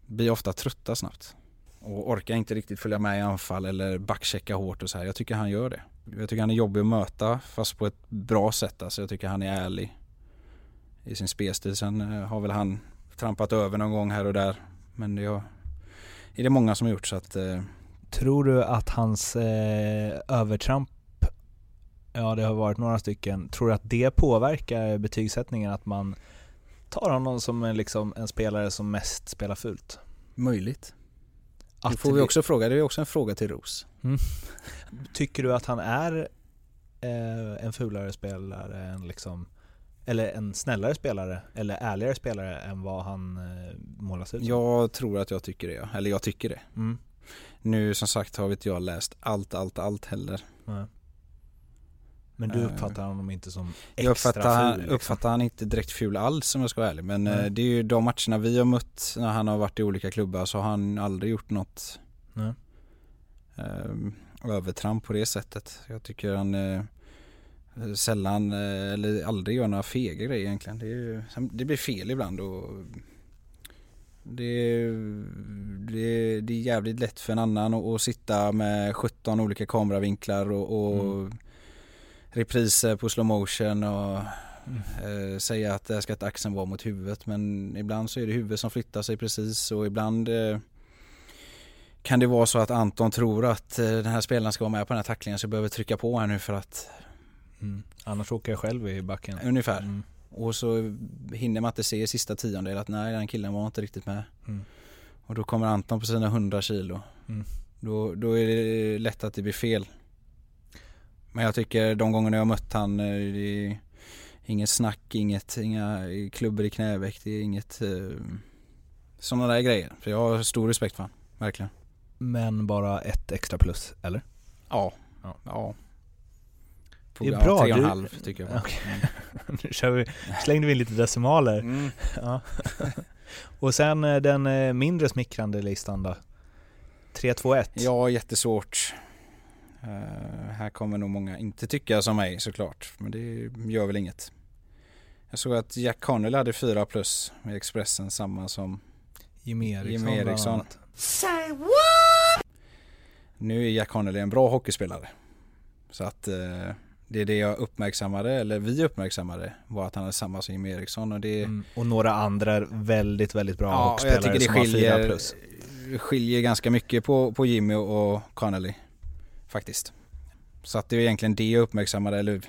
blir ofta trötta snabbt. Och orkar inte riktigt följa med i anfall eller backchecka hårt och så här. Jag tycker han gör det. Jag tycker han är jobbig att möta fast på ett bra sätt. Alltså jag tycker han är ärlig i sin spelstil. Sen eh, har väl han trampat över någon gång här och där. Men det är det många som har gjort så att eh, Tror du att hans eh, övertramp, ja det har varit några stycken, tror du att det påverkar betygssättningen att man tar honom som en, liksom, en spelare som mest spelar fult? möjligt. Det Att får vi också fråga. Det är också en fråga till Ros. Tycker du att han är eh, en fulare spelare än liksom, eller en snällare spelare, eller ärligare spelare än vad han eh, målas ut som? Jag tror att jag tycker det. Eller jag tycker det. Mm. Nu som sagt har inte jag läst allt, allt, allt heller. Nej. Men du Eh, uppfattar honom inte som extra Jag uppfattar, ful? Liksom. uppfattar han inte direkt ful alls om jag ska vara ärlig. Men eh, det är ju de matcherna vi har mött när han har varit i olika klubbar så har han aldrig gjort något eh, övertramp på det sättet. Jag tycker han eh, sällan eller aldrig gör några fega grejer egentligen. Det, ju- det blir fel ibland och det, det, det är jävligt lätt för en annan att, att sitta med 17 olika kameravinklar och, och Mm. Repriser på slow motion och Mm. eh, säga att där ska ett axeln vara mot huvudet men ibland så är det huvudet som flyttar sig precis och ibland eh, kan det vara så att Anton tror att eh, den här spelaren ska vara med på den här tacklingen så jag behöver trycka på här nu för att Mm. Annars åker jag själv i backen. ungefär Mm. och så hinner man inte se i sista tiondel att nej den killen var inte riktigt med Mm. och då kommer Anton på sina 100 kilo Mm. då, då är det lätt att det blir fel men jag tycker de gångerna jag mött han eh, det är inget snack, inget, inga klubbor i knäveck, det är inget eh, sådana där grejer. För jag har stor respekt för han, verkligen. Men bara ett extra plus, eller? Ja. Ja. ja. Det är bra, Tre och en du- halv tycker jag. Okej. [LAUGHS] nu kör vi, slängde vi in lite decimaler. Mm. Ja. [LAUGHS] Och sen eh, den eh, mindre smickrande listan då? 3-2-1. Ja, jättesvårt. Eh, här kommer nog många inte tycka som mig såklart. Men det gör väl inget. Jag såg att Jack Connelly hade fyra plus med Expressen, samma som Jimmy Eriksson, Jimmy Eriksson. annat. Nu är Jack Connelly en bra hockeyspelare. Så att eh, det är det jag uppmärksammade, eller vi uppmärksammade, var att han är samma som Jimmy Eriksson och det Mm. Och några andra väldigt, väldigt bra Ja, och jag hockeyspelare tycker det som har fyra skiljer plus. skiljer ganska mycket på, på Jimmy och Connelly. Faktiskt. Så att det är egentligen det jag uppmärksammade, eller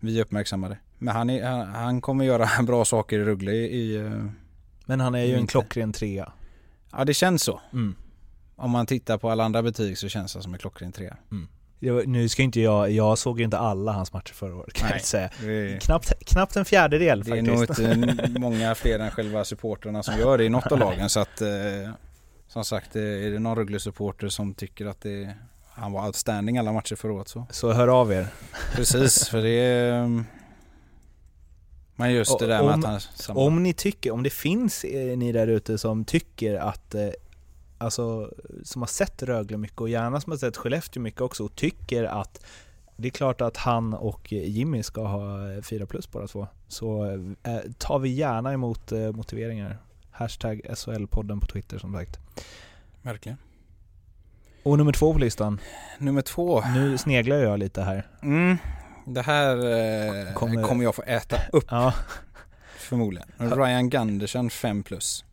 vi uppmärksammade. Men han, är, han, han kommer göra [LAUGHS] bra saker i Rögle i, Men han är ju en klockren trea. Ja det känns så. Mm. Om man tittar på alla andra betyg så känns det som en klockren trea. Jag, nu ska inte jag, jag såg ju inte alla hans matcher förra året kan jag Nej. inte säga. Är, Knappt, knappt en fjärdedel det är faktiskt. nog inte [LAUGHS] många fler än själva supporterna som gör det i något av lagen så att eh, Som sagt, eh, är det någon Rögle-supporter som tycker att det, han var outstanding alla matcher förra året så Så hör av er. Precis, för det är Men just det där med Om- att han samma, Om ni tycker, om det finns eh, ni där ute som tycker att eh, Alltså som har sett Rögle mycket och gärna som har sett Skellefteå mycket också och tycker att det är klart att han och Jimmy ska ha eh, 4 plus båda två. Så eh, tar vi gärna emot eh, motiveringar. Hashtag SHL-podden på Twitter som sagt. Verkligen Och nummer två på listan. Nummer två Nu sneglar jag lite här. mm, Det här eh, Kommer- kommer... jag få äta upp Ja, förmodligen Ryan Gunderson 5 plus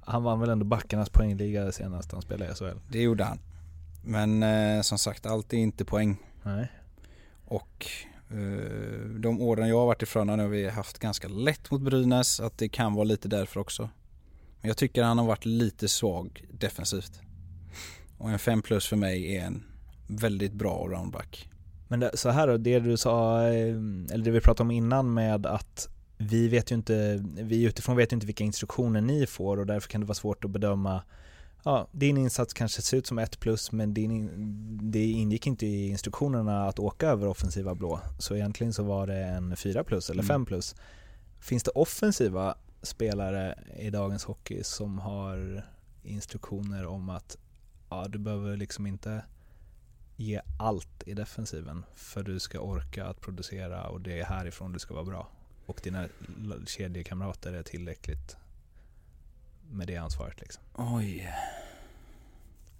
han vann väl ändå backarnas poängliga senast han spelade i SHL. Det gjorde han Men eh, som sagt, allt är inte poäng Nej. Och eh, de åren jag har varit i Frölunda nu har vi haft ganska lätt mot Brynäs, att det kan vara lite därför också. Men jag tycker han har varit lite svag defensivt. Och en 5 plus för mig är en väldigt bra allroundback. Men det, så här då, det du sa, eh, eller det vi pratade om innan med att vi vet ju inte, vi utifrån vet ju inte vilka instruktioner ni får och därför kan det vara svårt att bedöma Ja, din insats kanske ser ut som ett plus men din, in- det ingick inte i instruktionerna att åka över offensiva blå. Så egentligen så var det en 4 plus eller Mm. 5 plus. Finns det offensiva spelare i dagens hockey som har instruktioner om att ja, du behöver liksom inte ge allt i defensiven för du ska orka att producera och det är härifrån du ska vara bra. Och dina kedjekamrater är tillräckligt med det ansvaret liksom. Oj.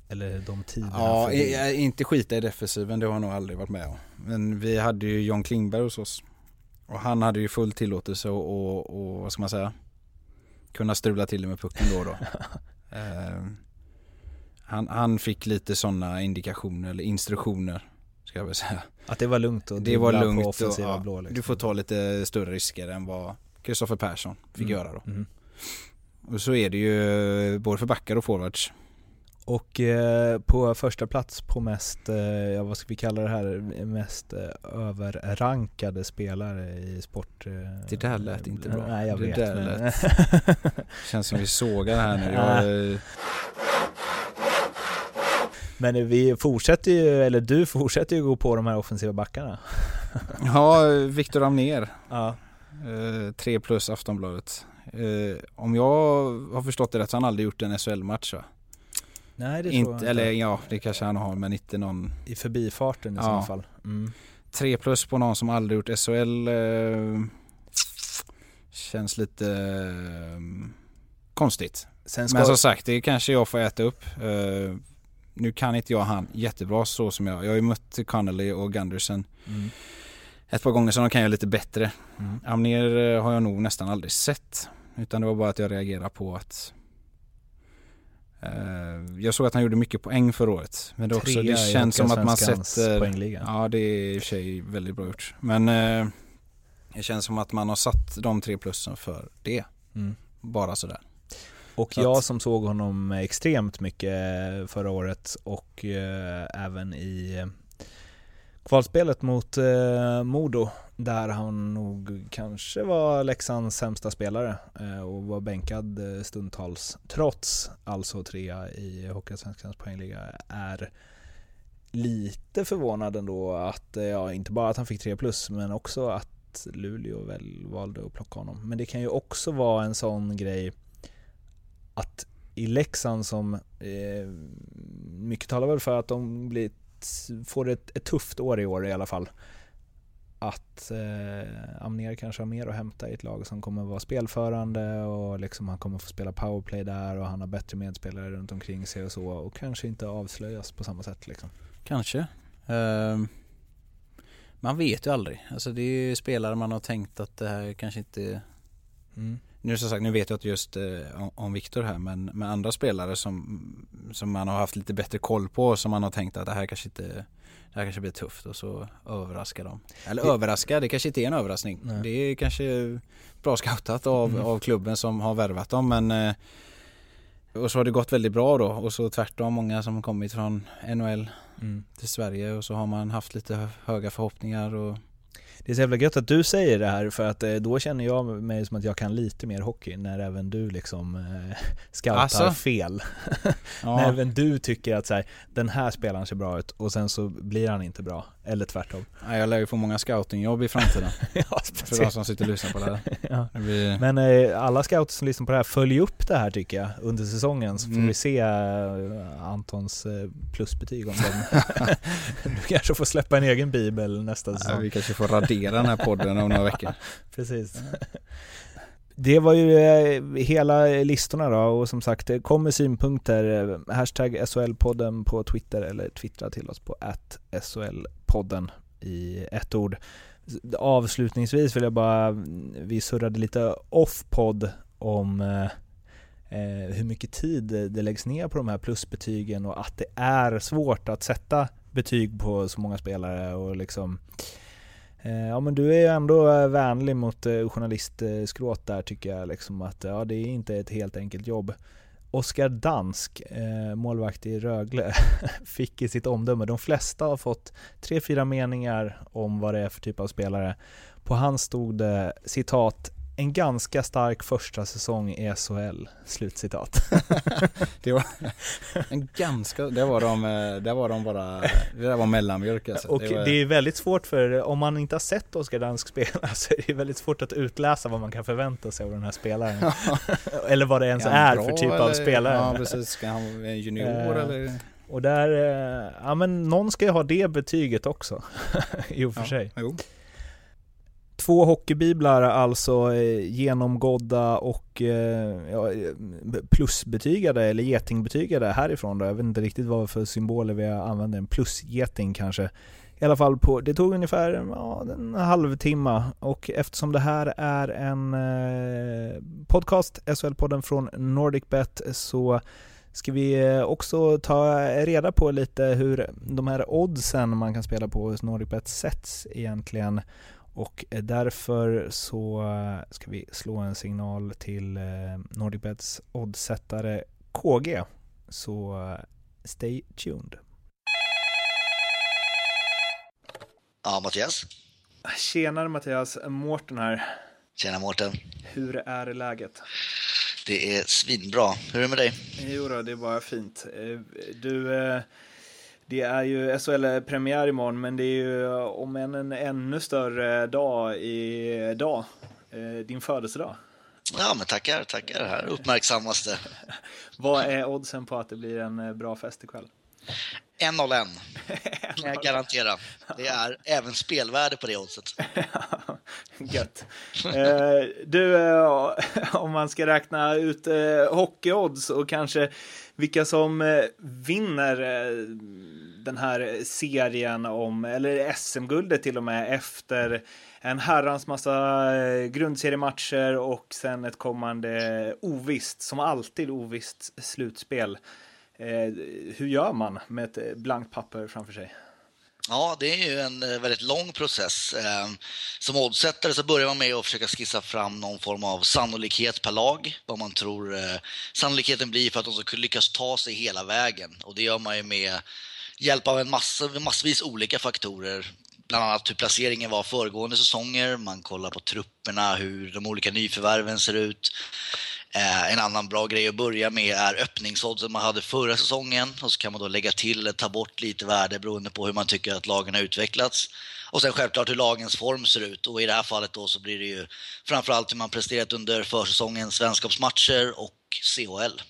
Eller de tiderna Ja, i- i- inte skita i defensiven, det har jag nog aldrig varit med om. Men vi hade ju John Klingberg hos oss. Och han hade ju full tillåtelse och, och, och vad ska man säga? Kunna strula till det med pucken då och då. [LAUGHS] Eh, han, han fick lite sådana indikationer eller instruktioner ska jag väl säga. Att det var lugnt och Det var lugnt på och, offensiva ja, blå liksom. du får ta lite större risker än vad Kristoffer Persson fick Mm. göra då. Mm. Och så är det ju både för backar och forwards. Och eh, på första plats på mest, eh, ja, vad ska vi kalla det här, mest eh, överrankade spelare i sport. Eh, Det där lät inte bra. Nej jag Det vet. där men... [LAUGHS] Känns som vi sågar här nu. Jag, men vi fortsätter ju, eller du fortsätter ju gå på de här offensiva backarna. [LAUGHS] ja, Viktor Amner. Ja. Eh, 3 plus Aftonbladet. Eh, om jag har förstått det rätt så har han aldrig gjort en SHL-match va? Nej det tror jag Inte, inte. eller ja, det kanske han har men inte någon. I förbifarten i Ja. sådana fall. Mm. 3 plus på någon som aldrig gjort SHL eh, känns lite eh, konstigt. Ska, Men som sagt, det kanske jag får äta upp. Eh, nu kan inte jag han jättebra så som jag. Jag har ju mött Connolly och Gunderson mm. ett par gånger så de kan jag lite bättre. Mm. Amner eh, har jag nog nästan aldrig sett. Utan det var bara att jag reagerade på att eh, jag såg att han gjorde mycket poäng förra året. Men det, också, det känns som att man sätter... poängliga. Ja det är i och för sig väldigt bra gjort. Men eh, det känns som att man har satt de tre plussen för det. Mm. Bara sådär. Och jag som såg honom extremt mycket förra året och eh, även i eh, kvalspelet mot eh, Modo där han nog kanske var Leksands sämsta spelare eh, och var bänkad eh, stundtals trots alltså trea i Hockeyallsvenskans poängliga är lite förvånad ändå att, eh, ja inte bara att han fick 3 plus men också att Luleå väl valde att plocka honom. Men det kan ju också vara en sån grej att i Leksand som eh, mycket talar väl för att de blir, får ett, ett tufft år i år i alla fall. Att eh, Amner kanske har mer att hämta i ett lag som kommer vara spelförande och liksom han kommer få spela powerplay där och han har bättre medspelare runt omkring sig och så och kanske inte avslöjas på samma sätt liksom. Kanske. Ehm, man vet ju aldrig. Alltså det är ju spelare man har tänkt att det här kanske inte... Mm. Nu som sagt, nu vet jag inte just eh, om, Viktor här men med andra spelare som, som man har haft lite bättre koll på som man har tänkt att det här kanske inte det här kanske blir tufft och så överraskar de. Eller det, överraskar, det kanske inte är en överraskning. Nej. Det är kanske bra scoutat av, mm. av klubben som har värvat dem men eh, och så har det gått väldigt bra då och så tvärtom många som kommit från NHL mm. till Sverige och så har man haft lite höga förhoppningar och det är så jävla gött att du säger det här för att eh, då känner jag mig som att jag kan lite mer hockey när även du liksom eh, [LAUGHS] scoutar alltså? fel. [LAUGHS] Ja. när även du tycker att så här, den här spelaren ser bra ut och sen så blir han inte bra. Eller tvärtom. Ja, jag lär ju få många scoutingjobb i framtiden. [LAUGHS] ja, för de som sitter och lyssnar på det här. [LAUGHS] ja. det blir... Men eh, alla scouter som lyssnar på det här, följ upp det här tycker jag under säsongen så får mm. vi se eh, Antons eh, plusbetyg om den. [LAUGHS] du kanske får släppa en egen bibel nästa säsong. vi kanske får radera den här podden om några veckor. Precis. Det var ju eh, hela listorna då och som sagt, kom med synpunkter, eh, hashtag SHL-podden på Twitter eller twittra till oss på att SHL-podden i ett ord. Avslutningsvis vill jag bara, mm, vi surrade lite off-podd om eh, eh, hur mycket tid det läggs ner på de här plusbetygen och att det är svårt att sätta betyg på så många spelare och liksom Eh, Eh, ja men du är ju ändå eh, vänlig mot eh, journalistskråt där tycker jag liksom att ja det är inte ett helt enkelt jobb. Oskar Dansk, målvakt i Rögle, [LAUGHS] fick i sitt omdöme, de flesta har fått tre, fyra meningar om vad det är för typ av spelare. På hans stod det citat en ganska stark första säsong i SHL, slutcitat. [LAUGHS] det var en ganska, det var de, det var de bara, det var mellanmjölk alltså. Och det, var... det, är väldigt svårt för, om man inte har sett Oskar Dansk spela [LAUGHS] så är det väldigt svårt att utläsa vad man kan förvänta sig av den här spelaren. [LAUGHS] eller vad det ens är, är för typ eller, av spelare. Ja precis, ska han vara en junior uh, eller? Och där, uh, ja men någon ska ju ha det betyget också, i och för ja, sig. Jo. Två hockeybiblar alltså eh, genomgådda och eh, ja, eh, plusbetygade eller getingbetygade härifrån då. Jag vet inte riktigt vad för symboler vi använder, en plusgeting kanske. I alla fall på, det tog ungefär ja, en halvtimme och eftersom det här är en eh, podcast, SHL-podden från NordicBet, så ska vi också ta reda på lite hur de här oddsen man kan spela på hos NordicBet sätts egentligen. Och därför så ska vi slå en signal till eh, NordicBets oddsättare KG. Så eh, stay tuned. Ja, Mattias. Tjenare Mattias, Mårten här. Tjena Mårten. Hur är läget? Det är svinbra. Hur är det med dig? Jo då, det är bara fint. Eh, du, det är ju SHL-premiär imorgon, men det är ju om än en ännu större dag idag. Eh, din födelsedag. Ja, men tackar, tackar. Här uppmärksammas det. [LAUGHS] Vad är oddsen på att det blir en eh, bra fest ikväll? 1-0-1. [LAUGHS] kan jag garantera. Det är även spelvärde på det oddset. [LAUGHS] Gött. Eh, du, om man ska räkna ut hockeyodds och kanske vilka som vinner den här serien om, eller SM-guldet till och med, efter en herrans massa eh, grundseriematcher och sen ett kommande ovisst, som alltid ovisst slutspel. Eh, hur gör man med ett eh, blankt papper framför sig? Ja, det är ju en eh, väldigt lång process. Eh, som oddsättare så börjar man med att försöka skissa fram någon form av sannolikhet per lag, vad man tror sannolikheten blir för att de ska lyckas ta sig hela vägen. Och det gör man ju med hjälp av en massa, massvis olika faktorer. Bland annat hur placeringen var föregående säsonger, man kollar på trupperna, hur de olika nyförvärven ser ut. Eh, en annan bra grej att börja med är öppningsoddsen man hade förra säsongen och så kan man då lägga till eller ta bort lite värde beroende på hur man tycker att lagen har utvecklats. Och sen självklart hur lagens form ser ut och i det här fallet då så blir det ju framförallt hur man presterat under försäsongens vänskapsmatcher och CHL.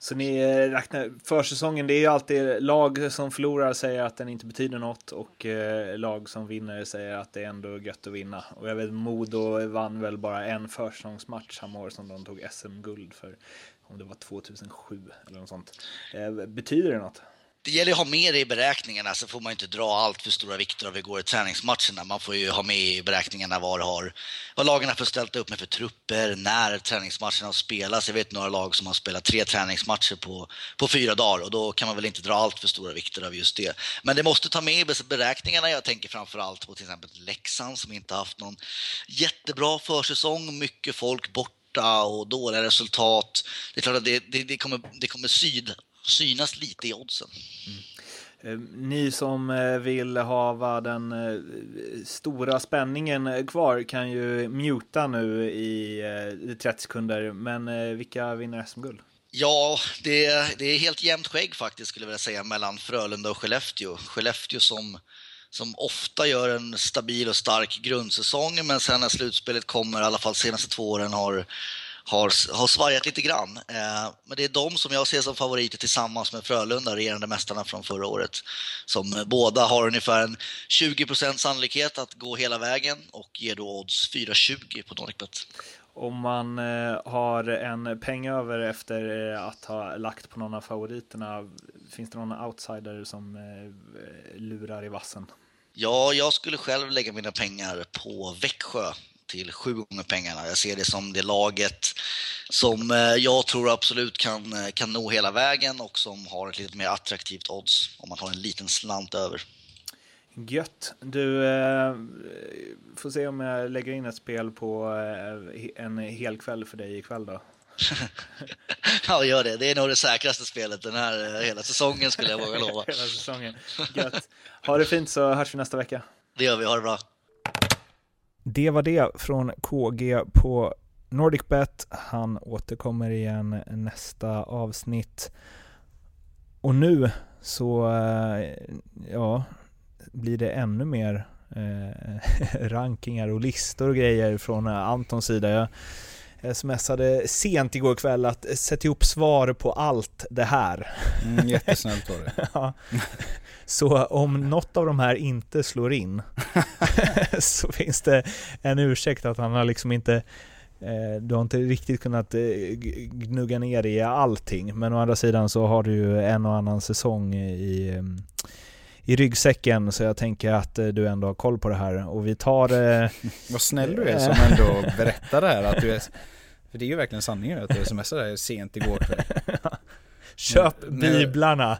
Så ni eh, räknar, försäsongen, det är ju alltid lag som förlorar säger att den inte betyder något och eh, lag som vinner säger att det är ändå gött att vinna. Och jag vet Modo vann väl bara en försäsongsmatch samma år som de tog SM-guld för, om det var 2007 eller något sånt. Eh, betyder det något? Det gäller att ha med det i beräkningarna, så får man inte dra allt för stora vikter av hur det går i träningsmatcherna. Man får ju ha med i beräkningarna vad, har, vad lagen har ställt upp med för trupper, när träningsmatcherna spelas. Jag vet några lag som har spelat tre träningsmatcher på, på fyra dagar och då kan man väl inte dra allt för stora vikter av just det. Men det måste ta med i beräkningarna. Jag tänker framför allt på till exempel Leksand som inte haft någon jättebra försäsong, mycket folk borta och dåliga resultat. Det är klart att det, det, det kommer, det kommer syd, synas lite i oddsen. Eh, Ni som eh, vill hava den eh, stora spänningen kvar kan ju muta nu i eh, 30 sekunder. Men vilka vinner SM-guld? Ja, det är, det är helt jämnt skägg faktiskt skulle jag vilja säga mellan Frölunda och Skellefteå. Skellefteå som, som ofta gör en stabil och stark grundsäsong men sen när slutspelet kommer, i alla fall senaste två åren, har, har, har svajat lite grann. Eh, men det är de som jag ser som favoriter tillsammans med Frölunda, regerande mästarna från förra året. Som båda har ungefär en 20% sannolikhet att gå hela vägen och ger då odds 4,20 på Nordicbet. Om man eh, har en peng över efter eh, att ha lagt på någon av favoriterna, finns det någon outsider som eh, lurar i vassen? Ja, jag skulle själv lägga mina pengar på Växjö till sju gånger pengarna. Jag ser det som det laget som eh, jag tror absolut kan, eh, kan nå hela vägen och som har ett lite mer attraktivt odds om man har en liten slant över. Gött. Du, eh, får se om jag lägger in ett spel på eh, en hel kväll för dig ikväll då. [LAUGHS] Ja, gör det. Det är nog det säkraste spelet den här eh, hela säsongen skulle jag våga lova. [LAUGHS] Hela säsongen. Gött. Ha det fint så hörs vi nästa vecka. Det gör vi. Ha det bra. Det var det från KG på NordicBet. Han återkommer igen nästa avsnitt. Och nu så, eh, ja, blir det ännu mer eh, [LAUGHS] rankingar och listor och grejer från eh, Antons sida. Jag smsade sent igår kväll att sätta ihop svar på allt det här. Mm, jättesnällt var det. [LAUGHS] ja. Så om något av de här inte slår in [LAUGHS] så finns det en ursäkt att han har liksom inte eh, du har inte riktigt kunnat eh, gnugga ner i allting men å andra sidan så har du ju en och annan säsong i, eh, i ryggsäcken så jag tänker att eh, du ändå har koll på det här och vi tar... Eh, [LAUGHS] Vad snäll du är [LAUGHS] som ändå berättar det här att du är För det är ju verkligen sanningen att du smsade det här sent igår kväll [LAUGHS] Köp biblarna!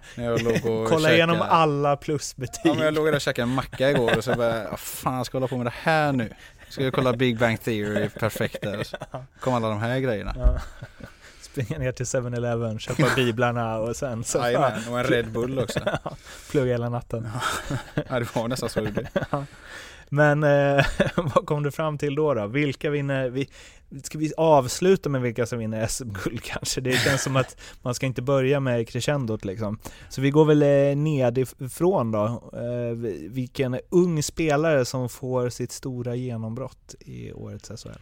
Kolla käkade- alla alla plusbetyg! Ja men jag låg där och käkade en macka igår och så bara, vad fan ska jag hålla på med det här nu? Ska jag kolla Big Bang Theory perfekt där? Kom alla de här grejerna. Ja. Springa ner till 7-Eleven, köpa biblarna och sen så Jajamän, och en Red Bull också. [LAUGHS] Ja, Plugga hela natten. Ja det var nästan så det blev. [LAUGHS] Ja. Men eh, [LAUGHS] vad kom du fram till då? då? Vilka vinner? Vi, ska vi avsluta med vilka som vinner SM-guld kanske? Det känns som att man ska inte börja med crescendot liksom. Så vi går väl eh, nedifrån då. Eh, vilken ung spelare som får sitt stora genombrott i årets SHL?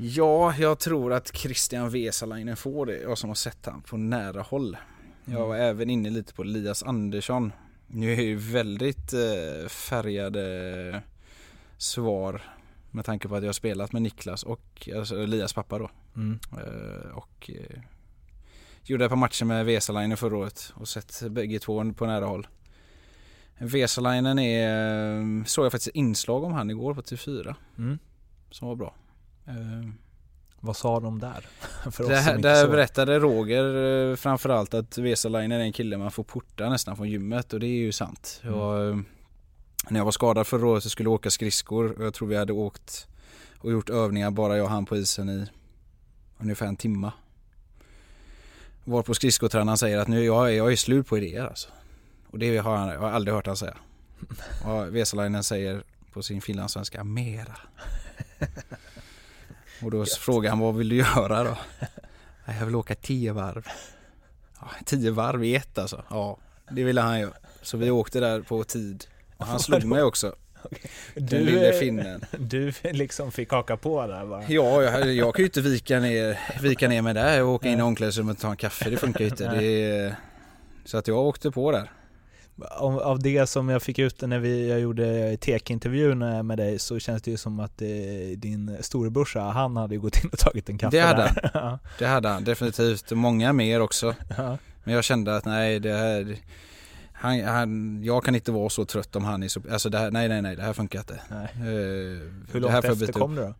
Ja, jag tror att Christian Vesalainen får det. Jag som har sett han på nära håll. Jag var även inne lite på Elias Andersson. Nu är det ju väldigt eh, färgade svar med tanke på att jag har spelat med Niklas och alltså Elias pappa då. Mm. Eh, och eh, gjorde ett par matcher med Vesalainen förra året och sett bägge två på nära håll. Vesalainen är, eh, såg jag faktiskt inslag om han igår på TV4 Mm. som var bra. Eh, Vad sa de där? [LAUGHS] För oss inte där såg. berättade Roger eh, framförallt att Vesalainen är en kille man får porta nästan från gymmet och det är ju sant. Mm. Jag, eh, när jag var skadad förra året så skulle jag åka skridskor och jag tror vi hade åkt och gjort övningar bara jag och han på isen i ungefär en timma. Var på skridskotränaren säger att nu jag, är- jag är slut på idéer alltså. Och det har han, jag har aldrig hört han säga. [LAUGHS] Och Vesalainen säger på sin finlandssvenska mera. [LAUGHS] Och då frågar han vad vill du göra då? "Nej, Jag vill åka tio varv. Ja, tio varv i ett alltså? Ja, det ville han göra. Så vi åkte där på tid. Och han slog mig också. [LAUGHS] Den lille eh, finnen. Du liksom fick haka på där bara. Ja, jag, jag kan ju inte vika ner, vika ner mig där och åka in i omklädningsrummet och ta en kaffe. Det funkar ju inte. Det så att jag åkte på där. Av, av det som jag fick ut när vi, jag gjorde tech-intervjun eh, med dig så känns det ju som att eh, din storebrorsa, han hade ju gått in och tagit en kaffe Det hade där. [LAUGHS] Ja. Det hade han definitivt. Många mer också. Ja. Men jag kände att nej det här han, han, jag kan inte vara så trött om han är så, alltså det här, nej nej nej det här funkar inte. Nej. Eh, Hur det långt efter byta kom du då?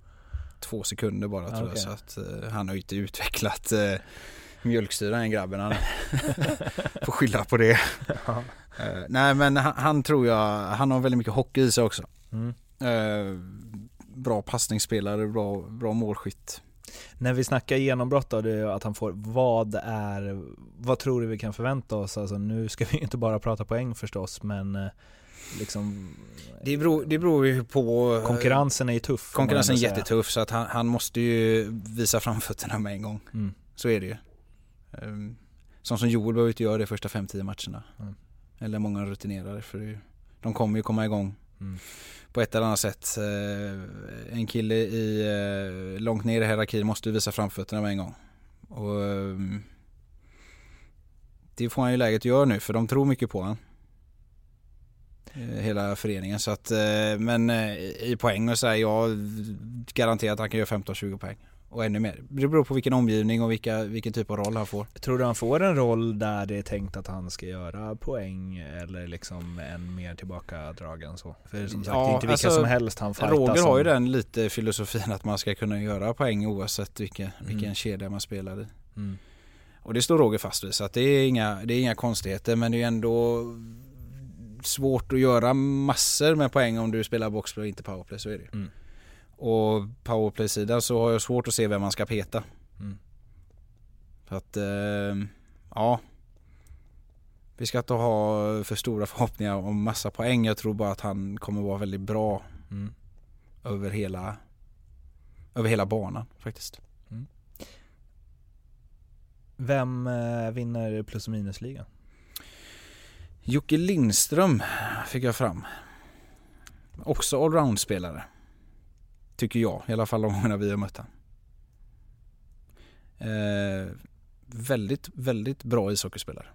Två sekunder bara Ja, tror okej. jag. Så att eh, han har ju inte utvecklat eh, mjölksyra den grabben. Han [LAUGHS] får skylla på det. Ja. Eh, nej men han, han tror jag, han har väldigt mycket hockey i sig också. Mm. Eh, bra passningsspelare, bra, bra målskytt. När vi snackar genombrott då, det är att han får, vad är, vad tror du vi kan förvänta oss? Alltså nu ska vi inte bara prata poäng förstås, men eh, liksom Det beror, det beror ju på... konkurrensen är ju tuff. Konkurrensen är jättetuff så att han, han måste ju visa framfötterna med en gång. Mm. Så är det ju. Um, sånt som Joel behöver inte göra det första 5-10 matcherna. Mm. Eller många rutinerare för det, de kommer ju komma igång Mm. på ett eller annat sätt. Eh, en kille i, eh, långt ner i hierarkin måste ju visa framfötterna med en gång. Och ehm, det får han ju läget att göra nu för de tror mycket på han. Eh, Hela föreningen så att, men i poäng och så här, jag garanterar att han kan göra 15-20 poäng. Och ännu mer. Det beror på vilken omgivning och vilka, vilken typ av roll han får. Tror du han får en roll där det är tänkt att han ska göra poäng eller liksom en mer tillbakadragen så? För som sagt, Ja, det är inte vilka alltså, som helst han fightas Roger har ju den lite filosofin att man ska kunna göra poäng oavsett vilken, vilken Mm. kedja man spelar i. Mm. Och det står Roger fast vid så att det är inga, det är inga konstigheter men det är ändå svårt att göra massor med poäng om du spelar boxplay och inte powerplay, så är det ju. Mm. Och powerplay-sidan så har jag svårt att se vem man ska peta. Mm. Så att, eh, ja. Vi ska inte ha för stora [LAUGHS] förhoppningar om massa poäng. Jag tror bara att han kommer vara väldigt bra Mm. över hela, över hela banan faktiskt. Vem eh, vinner plus och minusligan? Jocke Lindström fick jag fram. Också allround-spelare. Tycker jag, i alla fall de gångerna vi har mött han. Eh, väldigt, väldigt bra ishockeyspelare.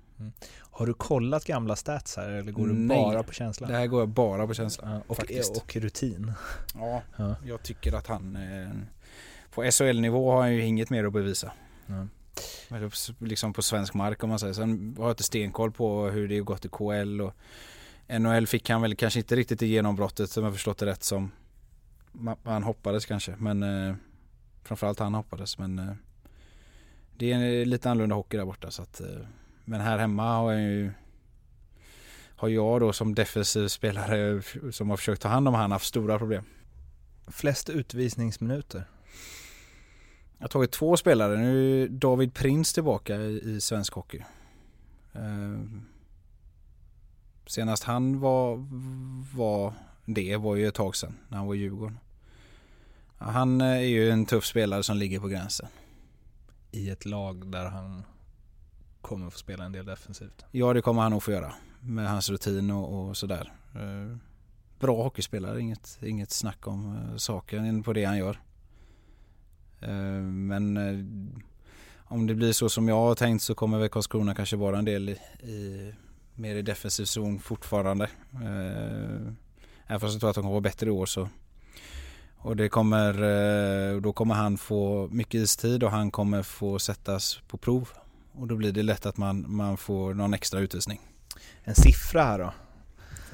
Har du kollat gamla stats här eller går du Nej, bara på känsla? Det här går jag bara på känsla. Ja, och, faktiskt. och rutin. Ja, Ja. jag tycker att han... Eh, på SHL-nivå har han ju inget mer att bevisa. Ja. Liksom på svensk mark om man säger. Sen har jag inte stenkoll på hur det har gått i KL och NHL fick han väl kanske inte riktigt i genombrottet som jag förstått det rätt som man hoppades kanske. Men eh, framförallt han hoppades. Men eh, det är en lite annorlunda hockey där borta. Så att, eh, men här hemma har jag ju har jag då som defensiv spelare som har försökt ta hand om han haft stora problem. Flest utvisningsminuter? Jag har tagit två spelare. Nu är David Prins tillbaka i, i svensk hockey. Eh, senast han var, var det var ju ett tag sedan när han var i Djurgården. Han eh, är ju en tuff spelare som ligger på gränsen. I ett lag där han kommer få spela en del defensivt. Ja det kommer han nog få göra med hans rutin och, och sådär. Eh, bra hockeyspelare, inget, inget snack om eh, saken på det han gör. Men om det blir så som jag har tänkt så kommer väl Karlskrona kanske vara en del i, i mer i defensiv zon fortfarande. Eh, även fast jag tror att de kommer vara bättre i år så. Och det kommer, eh, då kommer han få mycket istid och han kommer få sättas på prov. Och då blir det lätt att man, man får någon extra utvisning. En siffra här då?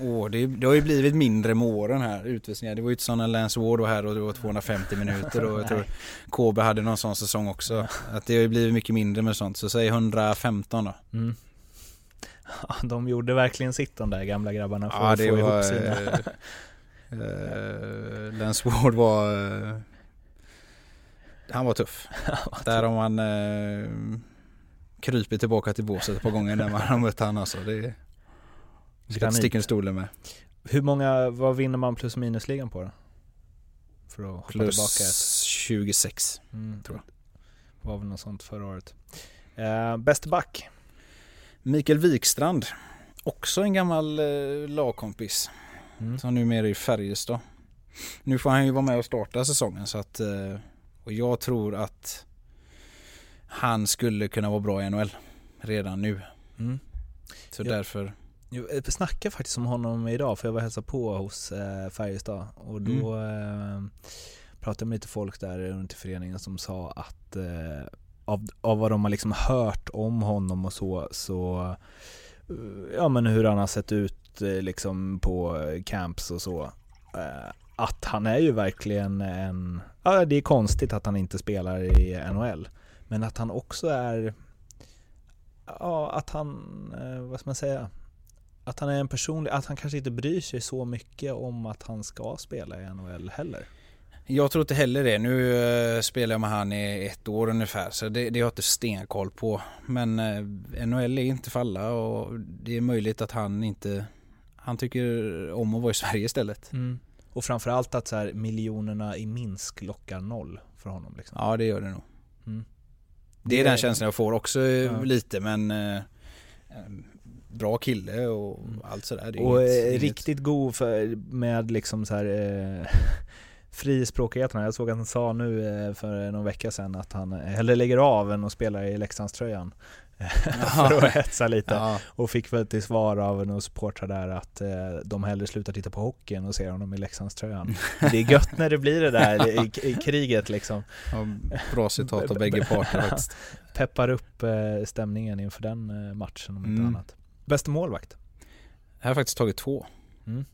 Åh, det, det har ju blivit mindre med åren här, utvisningar. Det var ju inte så när Lance Ward var här och det var 250 minuter och jag tror Kåbe hade någon sån säsong också. Att det har ju blivit mycket mindre med sånt. Så säg 115 då. Mm. Ja, de gjorde verkligen sitt de där gamla grabbarna för Ja, att det få var... ihop sina... eh, [LAUGHS] eh, Lance Ward var... eh, han var tuff. [LAUGHS] Där har man uh, krypit tillbaka till båset ett par gånger när man har mött han alltså. Det ska sticka under stolen med. Hur många, vad vinner man plus minusligan på då? För att hoppa Plus tillbaka ett. 26. Mm, tror Var väl något sånt förra året. Eh, bäste back? Mikael Wikstrand. Också en gammal eh, lagkompis. Mm. Som numera är i Färjestad. Nu får han ju vara med och starta säsongen så att eh, och jag tror att han skulle kunna vara bra i NHL redan nu. Mm. Så Ja. därför Jag eh, snackade faktiskt om honom idag för jag var och hälsade på hos eh, Färjestad och då eh, pratade jag med lite folk där runt i föreningen som sa att eh, av, av vad de har liksom hört om honom och så, så eh, ja men hur han har sett ut eh, liksom på camps och så. Eh, att han är ju verkligen en, ja det är konstigt att han inte spelar i NHL. Men att han också är, ja att han, vad ska man säga? Att han är en personlig, att han kanske inte bryr sig så mycket om att han ska spela i NHL heller. Jag tror inte heller det. Nu eh, spelar jag med han i ett år ungefär så det, det har jag inte stenkoll på. Men eh, NHL är inte för alla och det är möjligt att han inte Han tycker om att vara i Sverige istället. Mm. Och framförallt att så här, miljonerna i Minsk lockar noll för honom. Liksom. Ja det gör det nog. Mm. Det är den känslan jag får också eh, Ja. lite men Bra kille och allt sådär. Det är Och inget- eh, inget- riktigt god för, med liksom så här eh, [LAUGHS] frispråkigheten. Jag såg att han sa nu eh, för någon vecka sedan att han hellre lägger av än att spela i Leksandströjan. [LAUGHS] för att hetsa lite. Ja. Och fick väl till svar av några supportrar där att eh, de hellre slutar titta på hockeyn och ser honom i Leksandströjan. det är gött när det blir det där i, i kriget liksom. Ja, bra citat av bägge [LAUGHS] parter faktiskt. Peppar upp eh, stämningen inför den eh, matchen om inte Mm. annat. Bästa målvakt? Jag har faktiskt tagit två. Mm.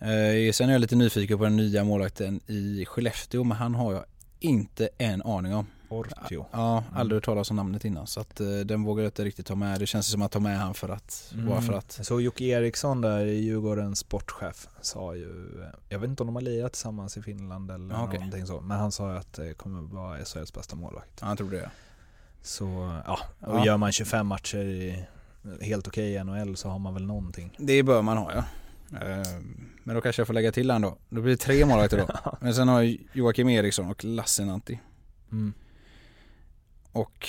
Eh, sen är jag lite nyfiken på den nya målvakten i Skellefteå men han har jag inte en aning om. Ortio. Ja, aldrig hört talas om namnet innan så att eh, den vågar jag inte riktigt ta med. Det känns som att ta med han för att, bara för att. Såg Jocke Eriksson där, Djurgårdens sportchef, sa ju, jag vet inte om de har lirat tillsammans i Finland eller Ja, okej. någonting så, men han sa ju att det kommer vara SHLs bästa målvakt. Ja, jag tror det. Så ja, och Ja. gör man 25 matcher i, helt okej i NHL så har man väl någonting. Det bör man ha ja. Eh, Men då kanske jag får lägga till han då. Då blir det tre målvakter då. [LAUGHS] Men sen har jag Joakim Eriksson och Lassinantti. Mm. Och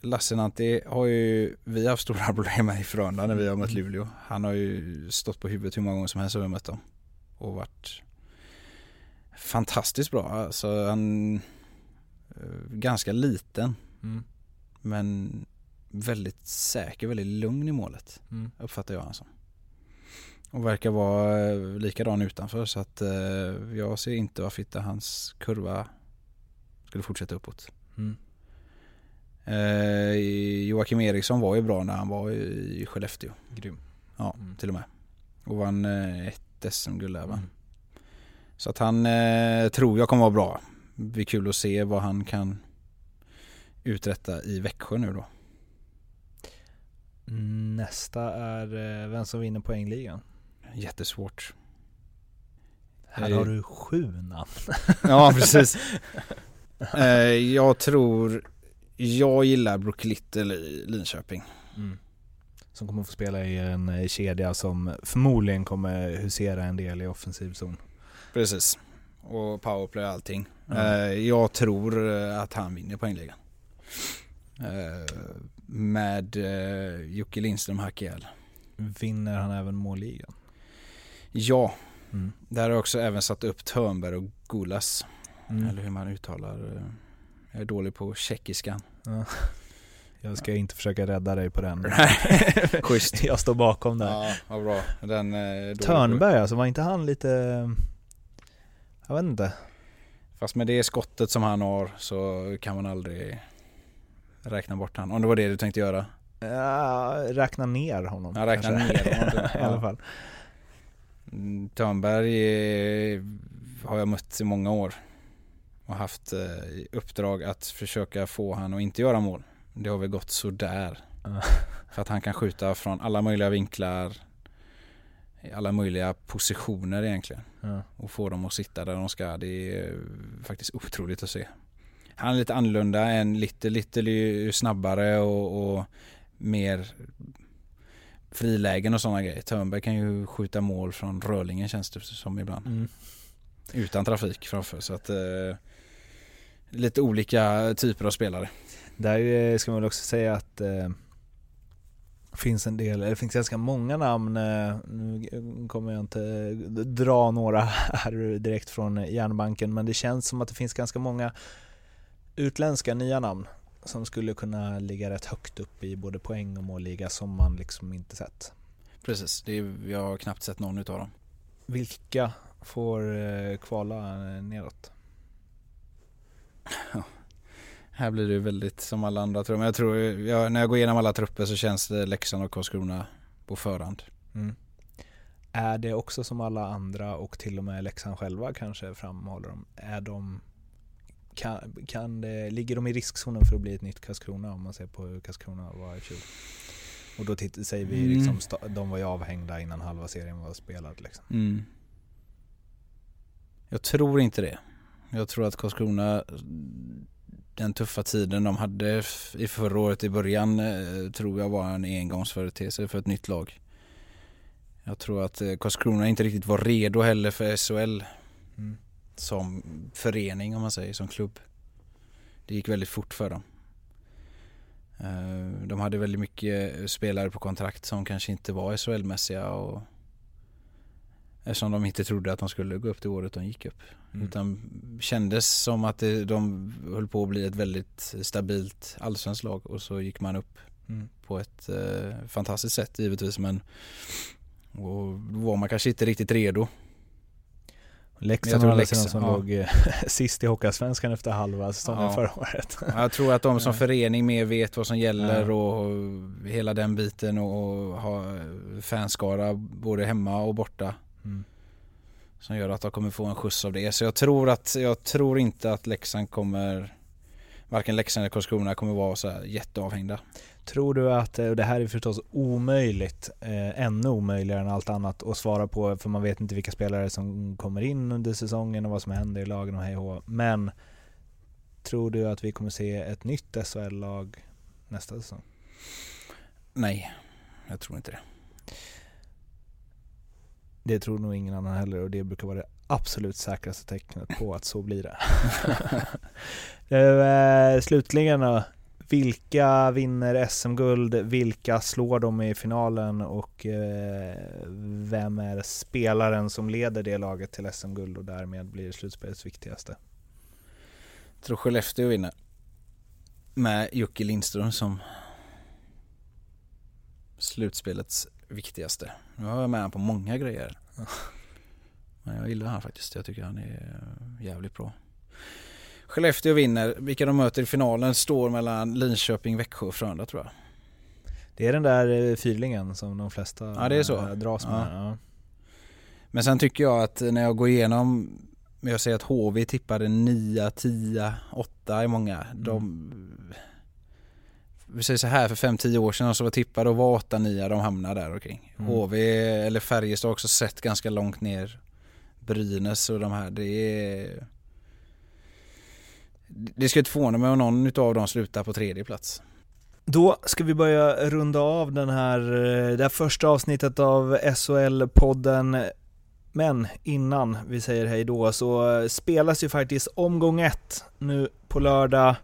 Lassinantti har ju vi haft stora [LAUGHS] problem med i Frölunda när vi har mött Luleå. Han har ju stått på huvudet hur många gånger som helst har vi mött dem. Och varit fantastiskt bra. Alltså han eh, ganska liten Mm. men väldigt säker, väldigt lugn i målet. Mm. Uppfattar jag han som. Och verkar vara eh, likadan utanför så att eh, jag ser inte varför inte hans kurva skulle fortsätta uppåt. Mm. Eh, Joakim Eriksson var ju bra när han var i Skellefteå. Grym. Ja, Mm. till och med. Och vann eh, ett SM-guld där va. Mm. Så att han eh, tror jag kommer vara bra. Det blir kul att se vad han kan uträtta i Växjö nu då. Nästa är eh, vem som vinner poängligan. Jättesvårt. Här Eh. har du sju namn. [LAUGHS] Ja, precis. Eh, jag tror, jag gillar Brook Little i Linköping. Mm. Som kommer få spela i en eh, kedja som förmodligen kommer husera en del i offensiv zon. Precis. Och powerplay och allting. Eh, jag tror att han vinner poängligan. Med Jocke Lindström hack. Vinner han även målligan? Ja, Mm. där har jag också även satt upp Törnberg och Gulas. Mm. Eller hur man uttalar. eh, Jag är dålig på tjeckiskan. Ja. Jag ska inte försöka rädda dig på den. [LAUGHS] [LAUGHS] Schysst. Jag står bakom där. Ja, vad bra. Den, eh, Törnberg alltså, var inte han lite... Jag vet inte. Fast med det skottet som han har så kan man aldrig räkna bort han. Om det var det du tänkte göra. Ja, räkna ner honom. Ja, räkna kanske. ner honom. [LAUGHS] I alla fall. Törnberg har jag mött i många år. Och haft eh, i uppdrag att försöka få han att inte göra mål. Det har väl gått sådär. För att han kan skjuta från alla möjliga vinklar. I alla möjliga positioner egentligen. Och få dem att sitta där de ska. Det är faktiskt otroligt att se. Han är lite annorlunda, en lite, lite li- snabbare och, och mer frilägen och sådana grejer. Törnberg kan ju skjuta mål från Rörlingen känns det som ibland. Mm. Utan trafik framför så att eh, lite olika typer av spelare. Där eh, ska man väl också säga att eh, finns en del, eller det finns ganska många namn, eh, nu kommer jag inte dra några [LAUGHS] här direkt från järnbanken, men det känns som att det finns ganska många utländska nya namn som skulle kunna ligga rätt högt upp i både poäng och målliga som man liksom inte sett. Precis, det är, jag har knappt sett någon utav dem. Vilka får eh, kvala eh, neråt? Här blir det väldigt som alla andra tror jag. Men jag tror, jag, när jag går igenom alla trupper så känns det Leksand och Karlskrona på förhand. Mm. Är det också som alla andra och till och med Leksand själva kanske framhåller de, är de kan, kan det, ligger de i riskzonen för att bli ett nytt Karlskrona om man ser på hur Karlskrona var i fjol? Och då titt, säger vi Mm. liksom, sta- de var ju avhängda innan halva serien var spelad liksom. Mm. Jag tror inte det. Jag tror att Karlskrona, den tuffa tiden de hade i förra året i början eh, tror jag var en engångsföreteelse för ett nytt lag. Jag tror att eh, Karlskrona inte riktigt var redo heller för SHL Mm. Som förening om man säger, som klubb. Det gick väldigt fort för dem. Eh, De hade väldigt mycket spelare på kontrakt som kanske inte var SHL-mässiga och Eftersom de inte trodde att de skulle gå upp det året de gick upp. Mm. Utan kändes som att det, de höll på att bli ett väldigt stabilt allsvenskt lag och så gick man upp Mm. på ett eh, fantastiskt sätt givetvis men och då var man kanske inte riktigt redo. Men jag Leksand tror Leksand- Leksand som ja. låg eh, [LAUGHS] sist i Hockeyallsvenskan efter halva säsongen Ja. förra året. Jag tror att de som förening mer vet vad som gäller Ja. och hela den biten och ha fanskara både hemma och borta. Mm. Som gör att de kommer få en skjuts av det. Så jag tror att, jag tror inte att Leksand kommer Varken Leksand eller Karlskrona kommer vara så jätteavhängda. Tror du att, eh, och det här är förstås omöjligt, eh, ännu omöjligare än allt annat att svara på för man vet inte vilka spelare som kommer in under säsongen och vad som händer i lagen och hej och. Men tror du att vi kommer se ett nytt SHL-lag nästa säsong? Nej, jag tror inte det. Det tror nog ingen annan heller och det brukar vara det absolut säkraste tecknet på att så blir det. [LAUGHS] [LAUGHS] Eh, Slutligen då, vilka vinner SM-guld? Vilka slår de i finalen? Och eh, vem är spelaren som leder det laget till SM-guld och därmed blir slutspelets viktigaste? Jag tror Skellefteå vinner. Med Jocke Lindström som slutspelets viktigaste. Nu har jag med honom på många grejer. Men jag gillar han faktiskt. Jag tycker han är jävligt bra. Skellefteå vinner. Vilka de möter i finalen står mellan Linköping, Växjö och Frölunda tror jag. Det är den där eh, fyrlingen som de flesta Ja, det är så. eh, dras med. Ja. Ja. Men sen tycker jag att när jag går igenom jag säger att HV tippade 9, 10, 8 i många. De, vi säger så här, för 5-10 år sedan så var tippade och var 8, 9, de hamnar där omkring. Mm. HV eller Färjestad har också sett ganska långt ner. Brynäs och de här, det är... Det ska inte förvåna mig om någon utav dem slutar på tredje plats. Då ska vi börja runda av den här, eh, det här första avsnittet av SHL-podden. Men innan vi säger hej då så spelas ju faktiskt omgång ett nu på lördag.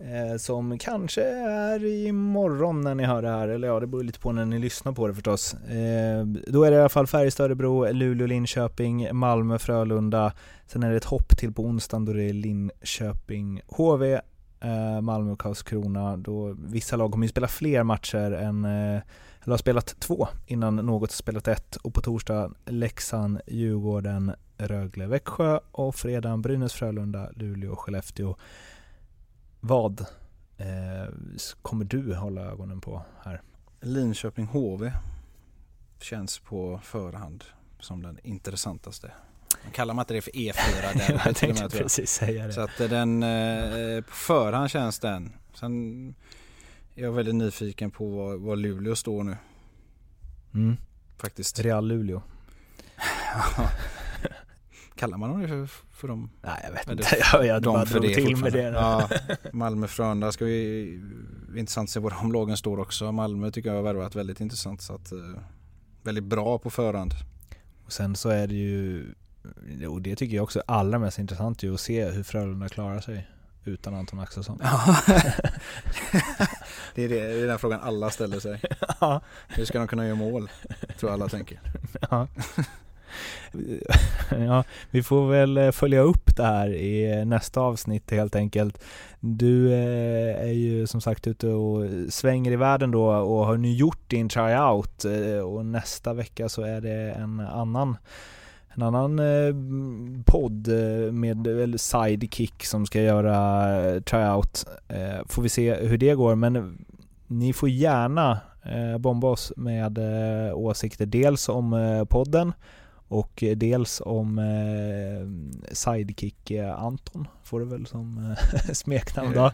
Eh, som kanske är imorgon när ni hör det här, eller ja det beror lite på när ni lyssnar på det förstås. Eh, då är det i alla fall Färjestad, Örebro, Luleå, Linköping, Malmö, Frölunda. Sen är det ett hopp till på onsdagen då det är Linköping, HV, eh, Malmö och Karlskrona. Då vissa lag kommer ju spela fler matcher än, eh, eller har spelat två innan något har spelat ett. Och på torsdag Leksand, Djurgården, Rögle, Växjö och fredag Brynäs, Frölunda, Luleå, Skellefteå. Vad eh, kommer du hålla ögonen på här? Linköping HV känns på förhand som den intressantaste. Man kallar man inte det för E4 där? [LAUGHS] Jag tänkte precis säga det. Så att den, eh, på förhand känns den. Sen är jag väldigt nyfiken på var, var Luleå står nu Mm. faktiskt. Real Luleå. [LAUGHS] [LAUGHS] Kallar man dem det för, för dem? Nej jag vet inte, [LAUGHS] jag, jag de bara för drog det till med det. Ja, [LAUGHS] Malmö, Frölunda ska vi, intressant att se var de lagen står också. Malmö tycker jag har värvat väldigt intressant så att eh, väldigt bra på förhand. Och sen så är det ju, och det tycker jag också är allra mest intressant ju att se hur Frölunda klarar sig utan Anton Axelsson. Ja. [LAUGHS] det, är det, det är den frågan alla ställer sig. Ja. Hur ska de kunna göra mål? Tror alla tänker. Ja. [LAUGHS] ja, vi får väl eh, följa upp det här i eh, nästa avsnitt helt enkelt. Du eh, är ju som sagt ute och svänger i världen då och har nu gjort din tryout och nästa vecka så är det en annan en annan eh, podd med Sidekick som ska göra tryout. Eh, får vi se hur det går men ni får gärna eh, bomba oss med eh, åsikter dels om eh, podden och dels om eh, Sidekick eh, Anton får det väl som eh, [LAUGHS] smeknamn då.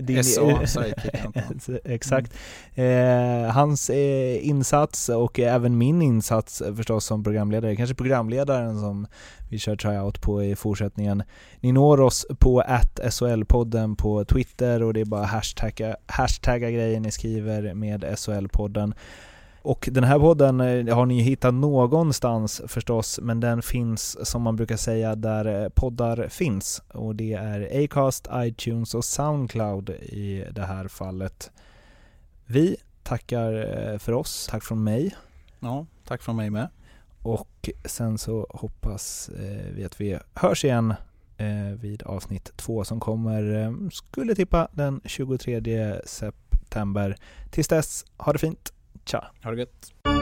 Din- SA, Sidekick Anton. [LAUGHS] Exakt. Eh, hans eh, insats och även min insats eh, förstås som programledare, kanske programledaren som vi kör tryout på i fortsättningen. Ni når oss på SHL-podden på Twitter och det är bara hashtagga, hashtagga grejer ni skriver med SHL-podden. Och den här podden eh, har ni hittat någonstans förstås, men den finns som man brukar säga där eh, poddar finns. Och det är Acast, iTunes och Soundcloud i det här fallet. Vi tackar eh, för oss, tack från mig. Ja, tack från mig med. Och sen så hoppas vi att vi hörs igen vid avsnitt två som kommer, skulle tippa den 23 september. Tills dess, ha det fint. Tja! Ha det gött.